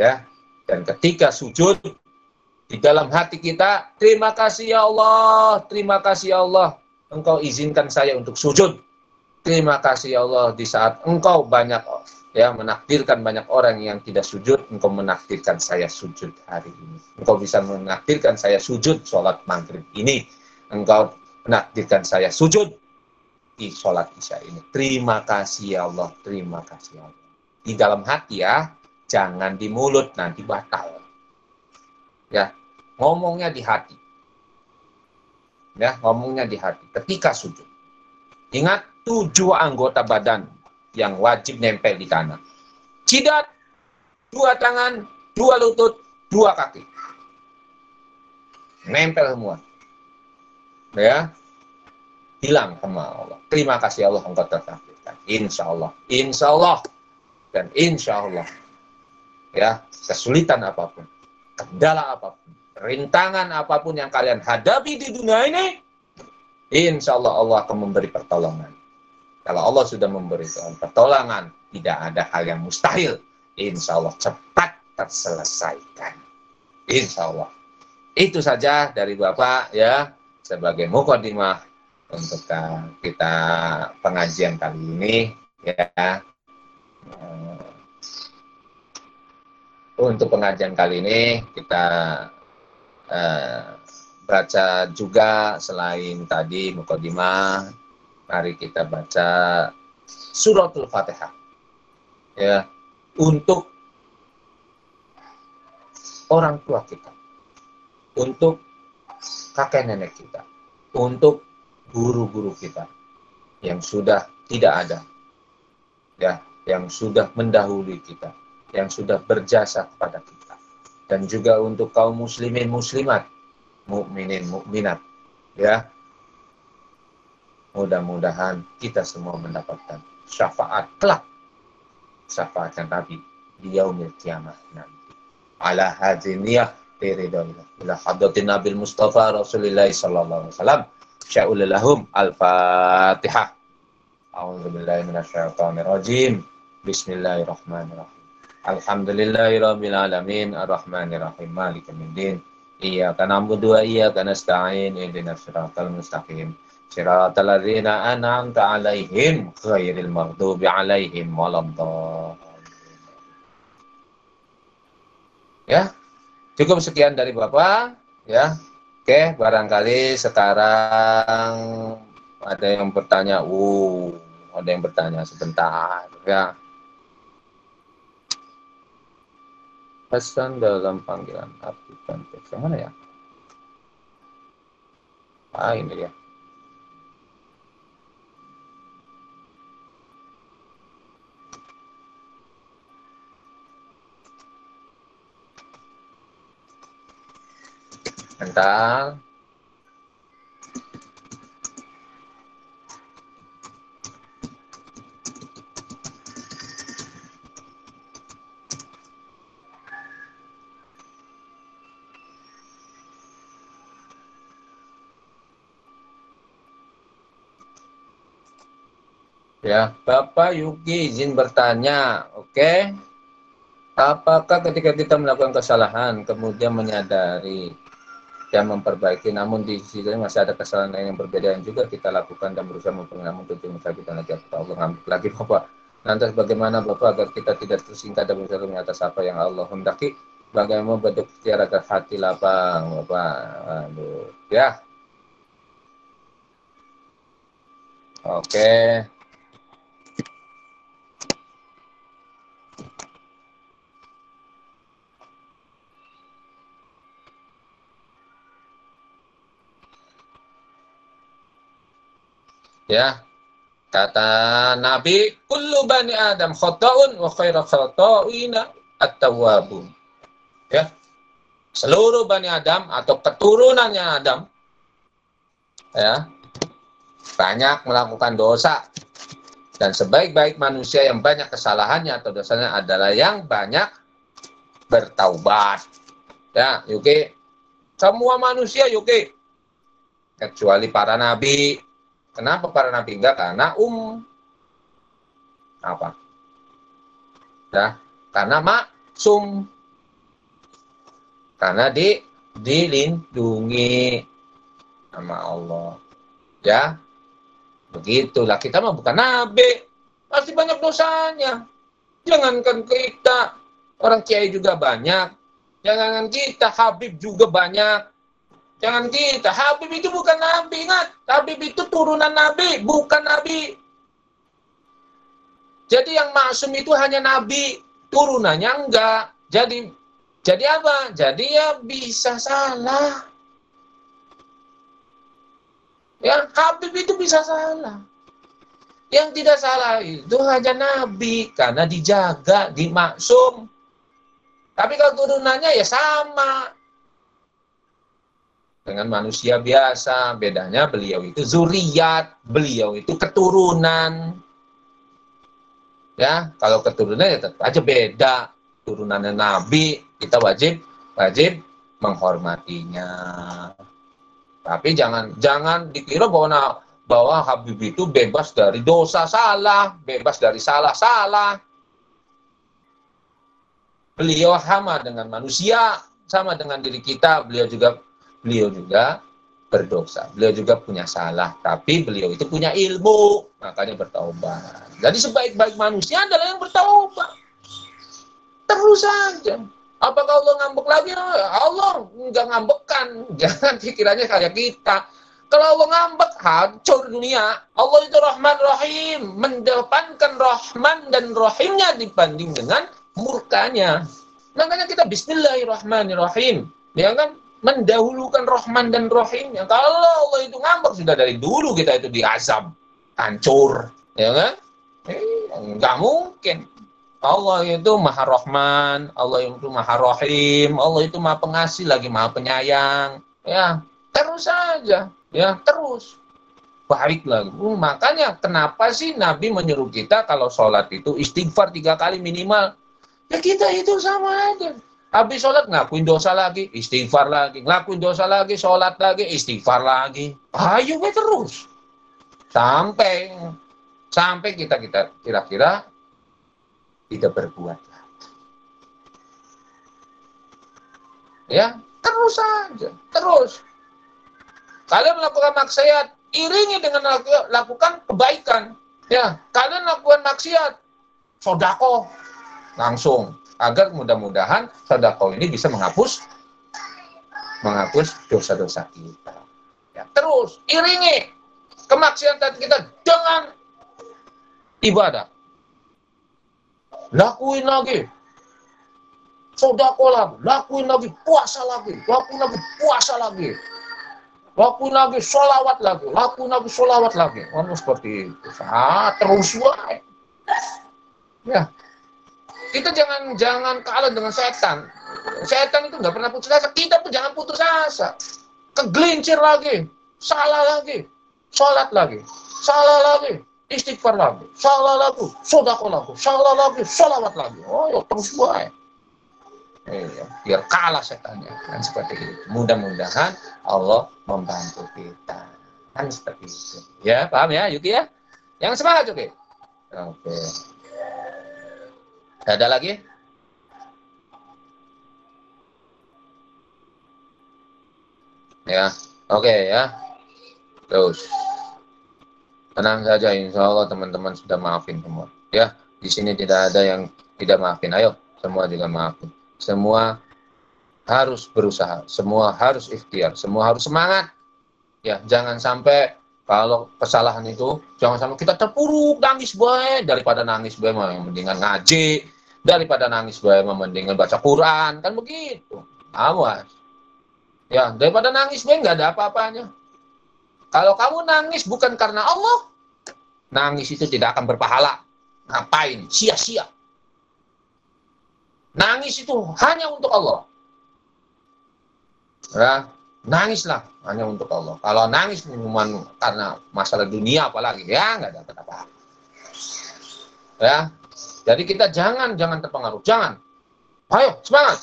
ya dan ketika sujud di dalam hati kita, terima kasih ya Allah, terima kasih ya Allah, engkau izinkan saya untuk sujud. Terima kasih ya Allah di saat engkau banyak ya menakdirkan banyak orang yang tidak sujud, engkau menakdirkan saya sujud hari ini. Engkau bisa menakdirkan saya sujud sholat maghrib ini. Engkau menakdirkan saya sujud di sholat isya ini. Terima kasih ya Allah, terima kasih ya Allah. Di dalam hati ya, jangan di mulut nanti batal. Ya, ngomongnya di hati. Ya, ngomongnya di hati ketika sujud. Ingat tujuh anggota badan yang wajib nempel di tanah. Cidat, dua tangan, dua lutut, dua kaki. Nempel semua. Ya, hilang sama Allah. Terima kasih Allah engkau tertakdirkan. Insya Allah. Insya Allah. Dan insya Allah. Ya, kesulitan apa pun. Kendala apa pun rintangan apa pun yang kalian hadapi di dunia ini, insya Allah Allah akan memberi pertolongan. Kalau Allah sudah memberi pertolongan, tidak ada hal yang mustahil. Insya Allah cepat terselesaikan. Insya Allah. Itu saja dari Bapak ya sebagai mukadimah untuk kita pengajian kali ini ya. Eh, untuk pengajian kali ini kita uh, baca juga selain tadi mukadimah, mari kita baca suratul Fatihah. Ya, untuk orang tua kita untuk kakek nenek kita, untuk guru-guru kita yang sudah tidak ada, ya, yang sudah mendahului kita, yang sudah berjasa kepada kita, dan juga untuk kaum muslimin muslimat, mukminin mukminat, ya. Mudah-mudahan kita semua mendapatkan syafaat kelak, syafaat Nabi di yaumil kiamah nanti. Ala hadziniyah ila hadratin nabil mustafa rasulillah sallallahu alaihi wasallam. Sya'ul lahum al-fatihah. A'udzu billahi minasyaitonir rajim bismillahirrahmanirrahim. Alhamdulillahi rabbil alamin arrahmanir rahim maliki yaumiddin. Iyyaka na'budu wa iyyaka nasta'in. Ihdinas siratal mustaqim. Siratal ladzina an'amta 'alaihim ghairil maghdubi 'alaihim waladdallin. Ya? Cukup sekian dari Bapak, ya. Oke, barangkali sekarang ada yang bertanya, uh, ada yang bertanya sebentar, ya. Pesan dalam panggilan abdi dan yang mana ya? Ah, ini ya. Bentar. Ya, Bapak Yuki izin bertanya, oke? Okay? Apakah ketika kita melakukan kesalahan, kemudian menyadari dan memperbaiki. Namun di sisi lain masih ada kesalahan lain yang berbeda yang juga kita lakukan dan berusaha mempengaruhi tujuan kita lagi Allah ngambil lagi Bapak. Lantas bagaimana Bapak agar kita tidak tersingkat dan berusaha atas apa yang Allah hendaki? Bagaimana bentuk ikhtiar agar hati lapang Bapak? Aduh, ya. Oke. Ya. Kata Nabi, kullu bani Adam khata'un wa khairu khata'ina at-tawwabun. Ya. Seluruh bani Adam atau keturunannya Adam ya banyak melakukan dosa dan sebaik-baik manusia yang banyak kesalahannya atau dosanya adalah yang banyak bertaubat. Ya, Yuki. Semua manusia Yuki. Kecuali para nabi, Kenapa para nabi enggak? Karena um apa? Ya, karena maksum. Karena di dilindungi sama Allah. Ya. Begitulah kita mah bukan nabi. Pasti banyak dosanya. Jangankan kita, orang kiai juga banyak. Jangankan kita, Habib juga banyak. Jangan kita. Habib itu bukan nabi, ingat. Habib itu turunan nabi, bukan nabi. Jadi yang maksum itu hanya nabi, turunannya enggak. Jadi jadi apa? Jadi ya bisa salah. Yang Habib itu bisa salah. Yang tidak salah itu hanya nabi karena dijaga, dimaksum. Tapi kalau turunannya ya sama dengan manusia biasa. Bedanya beliau itu zuriat, beliau itu keturunan. Ya, kalau keturunan ya tetap aja beda. Turunannya Nabi, kita wajib wajib menghormatinya. Tapi jangan jangan dikira bahwa bahwa Habib itu bebas dari dosa salah, bebas dari salah-salah. Beliau sama dengan manusia, sama dengan diri kita, beliau juga beliau juga berdosa. Beliau juga punya salah, tapi beliau itu punya ilmu, makanya bertaubat. Jadi sebaik-baik manusia adalah yang bertaubat. Terus saja. Apakah Allah ngambek lagi? Allah nggak ngambekkan. *laughs* Jangan pikirannya kayak kita. Kalau Allah ngambek, hancur dunia. Allah itu Rahman Rahim. Mendepankan Rahman dan Rahimnya dibanding dengan murkanya. Makanya kita Bismillahirrahmanirrahim. Ya kan? Mendahulukan Rahman dan Rahimnya. Kalau Allah itu ngambek, sudah dari dulu kita itu diazab. Hancur. Ya kan? Eh, nggak mungkin. Allah itu maha rahman, Allah itu maha rahim, Allah itu maha pengasih lagi maha penyayang. Ya, terus saja ya terus baik lagi. Uh, makanya kenapa sih Nabi menyuruh kita kalau sholat itu istighfar tiga kali minimal? Ya kita itu sama aja. Habis sholat ngakuin dosa lagi, istighfar lagi, ngakuin dosa lagi, sholat lagi, istighfar lagi. Ayo terus sampai sampai kita kita kira-kira tidak berbuat Ya terus saja, terus Kalian melakukan maksiat, iringi dengan lakukan kebaikan. Ya, kalian lakukan maksiat, sodako langsung agar mudah-mudahan sodako ini bisa menghapus menghapus dosa-dosa kita. Ya, terus iringi kemaksiatan kita dengan ibadah. Lakuin lagi. Sodako lagi, lakuin lagi, puasa lagi, lakuin lagi, puasa lagi lakuin lagi sholawat lagi, lakuin lagi sholawat lagi. Oh, seperti itu. Ah, terus wae. Ya. Kita jangan jangan kalah dengan setan. Setan itu nggak pernah putus asa. Kita pun jangan putus asa. Kegelincir lagi, salah lagi, sholat lagi, salah lagi, istighfar lagi, salah lagi, sodako lagi, salah lagi, sholawat lagi. Oh, ya terus wae. Iya, biar kalah setannya kan seperti itu. Mudah-mudahan Allah membantu kita kan seperti itu. Ya paham ya Yuki ya? Yang semangat Yuki. Oke. Ada lagi? Ya, oke ya. Terus tenang saja, insya Allah teman-teman sudah maafin semua. Ya, di sini tidak ada yang tidak maafin. Ayo, semua juga maafin semua harus berusaha, semua harus ikhtiar, semua harus semangat. Ya, jangan sampai kalau kesalahan itu jangan sampai kita terpuruk nangis bae daripada nangis bae mendingan ngaji, daripada nangis bae mendingan baca Quran, kan begitu. Awas. Ya, daripada nangis bae nggak ada apa-apanya. Kalau kamu nangis bukan karena Allah, nangis itu tidak akan berpahala. Ngapain? Sia-sia. Nangis itu hanya untuk Allah. Ya, nangislah hanya untuk Allah. Kalau nangis cuma karena masalah dunia apalagi, ya nggak ada apa-apa. Ya, jadi kita jangan jangan terpengaruh, jangan. Ayo semangat.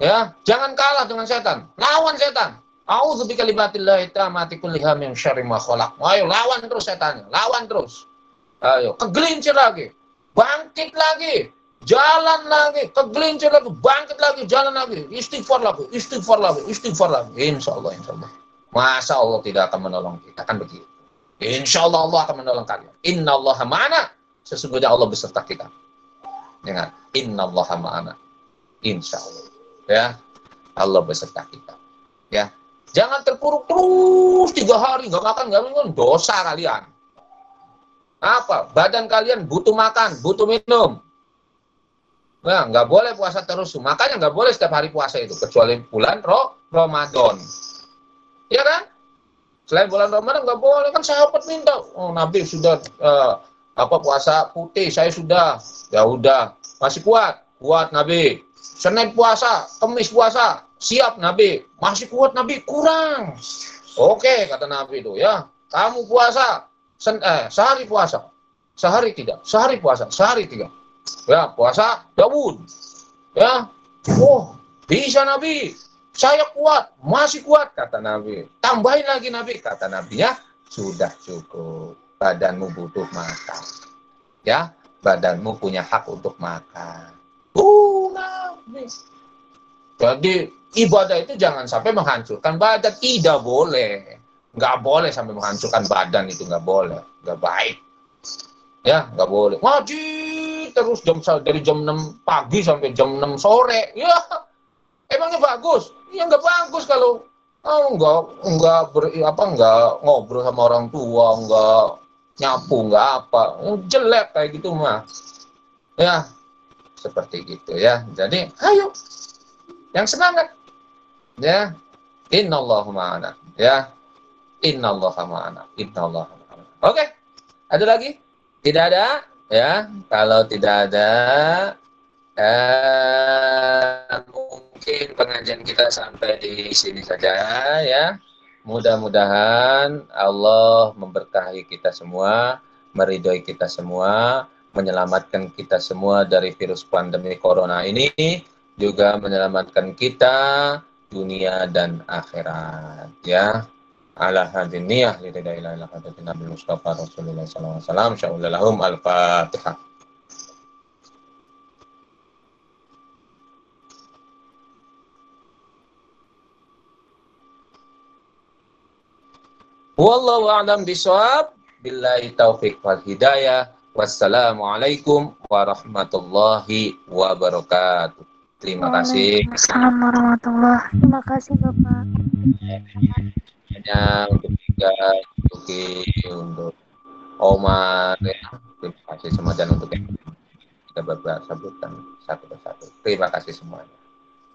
Ya, jangan kalah dengan setan. Lawan setan. A'udzu bikalimatillahi tammati kulli min syarri ma khalaq. Ayo lawan terus setannya, lawan terus. Ayo, kegelincir lagi. Bangkit lagi jalan lagi, kegelincir lagi, bangkit lagi, jalan lagi, istighfar lagi, istighfar lagi, istighfar lagi. Insya Allah, insya Allah. Masa Allah tidak akan menolong kita, kan begitu. Insya Allah Allah akan menolong kalian. Inna Allah ma'ana. Sesungguhnya Allah beserta kita. Ingat, Inna Allah ma'ana. Insya Allah. Ya, Allah beserta kita. Ya, jangan terpuruk terus tiga hari nggak makan nggak minum dosa kalian. Apa? Badan kalian butuh makan, butuh minum Nah, nggak boleh puasa terus. Makanya nggak boleh setiap hari puasa itu. Kecuali bulan roh, Ramadan. Iya kan? Selain bulan Ramadan nggak boleh. Kan sahabat minta. Oh, Nabi sudah uh, apa puasa putih. Saya sudah. Ya udah. Masih kuat. Kuat Nabi. Senin puasa. Kemis puasa. Siap Nabi. Masih kuat Nabi. Kurang. Oke, kata Nabi itu ya. Kamu puasa. Sen eh, sehari puasa. Sehari tidak. Sehari puasa. Sehari tidak Ya, puasa Daud. Ya. Oh, bisa Nabi. Saya kuat, masih kuat kata Nabi. Tambahin lagi Nabi kata Nabi ya. Sudah cukup. Badanmu butuh makan. Ya, badanmu punya hak untuk makan. Uh, Nabi. Jadi ibadah itu jangan sampai menghancurkan badan. Tidak boleh. Nggak boleh sampai menghancurkan badan itu. Nggak boleh. Nggak baik. Ya, nggak boleh. Ngaji terus jam dari jam 6 pagi sampai jam 6 sore. Ya, emangnya bagus? Ya nggak bagus kalau oh, nggak nggak ber, apa nggak ngobrol sama orang tua, nggak nyapu, nggak apa. Jelek kayak gitu mah. Ya, seperti gitu ya. Jadi, ayo yang semangat. Ya. Innallaha ma'ana. Ya. Innallaha ma'ana. Innallaha ma'ana. Oke. Ada lagi? Tidak ada? Ya. Kalau tidak ada eh, mungkin pengajian kita sampai di sini saja ya. Mudah-mudahan Allah memberkahi kita semua, meridhoi kita semua, menyelamatkan kita semua dari virus pandemi corona ini juga menyelamatkan kita dunia dan akhirat ya ala hadin niyah li la ilaha illa anta nabi mustafa rasulullah sallallahu alaihi wasallam sya'ulallahum al-fatihah Wallahu a'lam bishawab. Billahi taufiq wal hidayah. Wassalamualaikum warahmatullahi wabarakatuh. Terima kasih. Assalamualaikum warahmatullahi Terima kasih Bapak. Hanya untuk tiga, untuk untuk Omar, ya. terima kasih semua dan untuk yang kita beberapa sebutkan satu persatu. Terima kasih semuanya.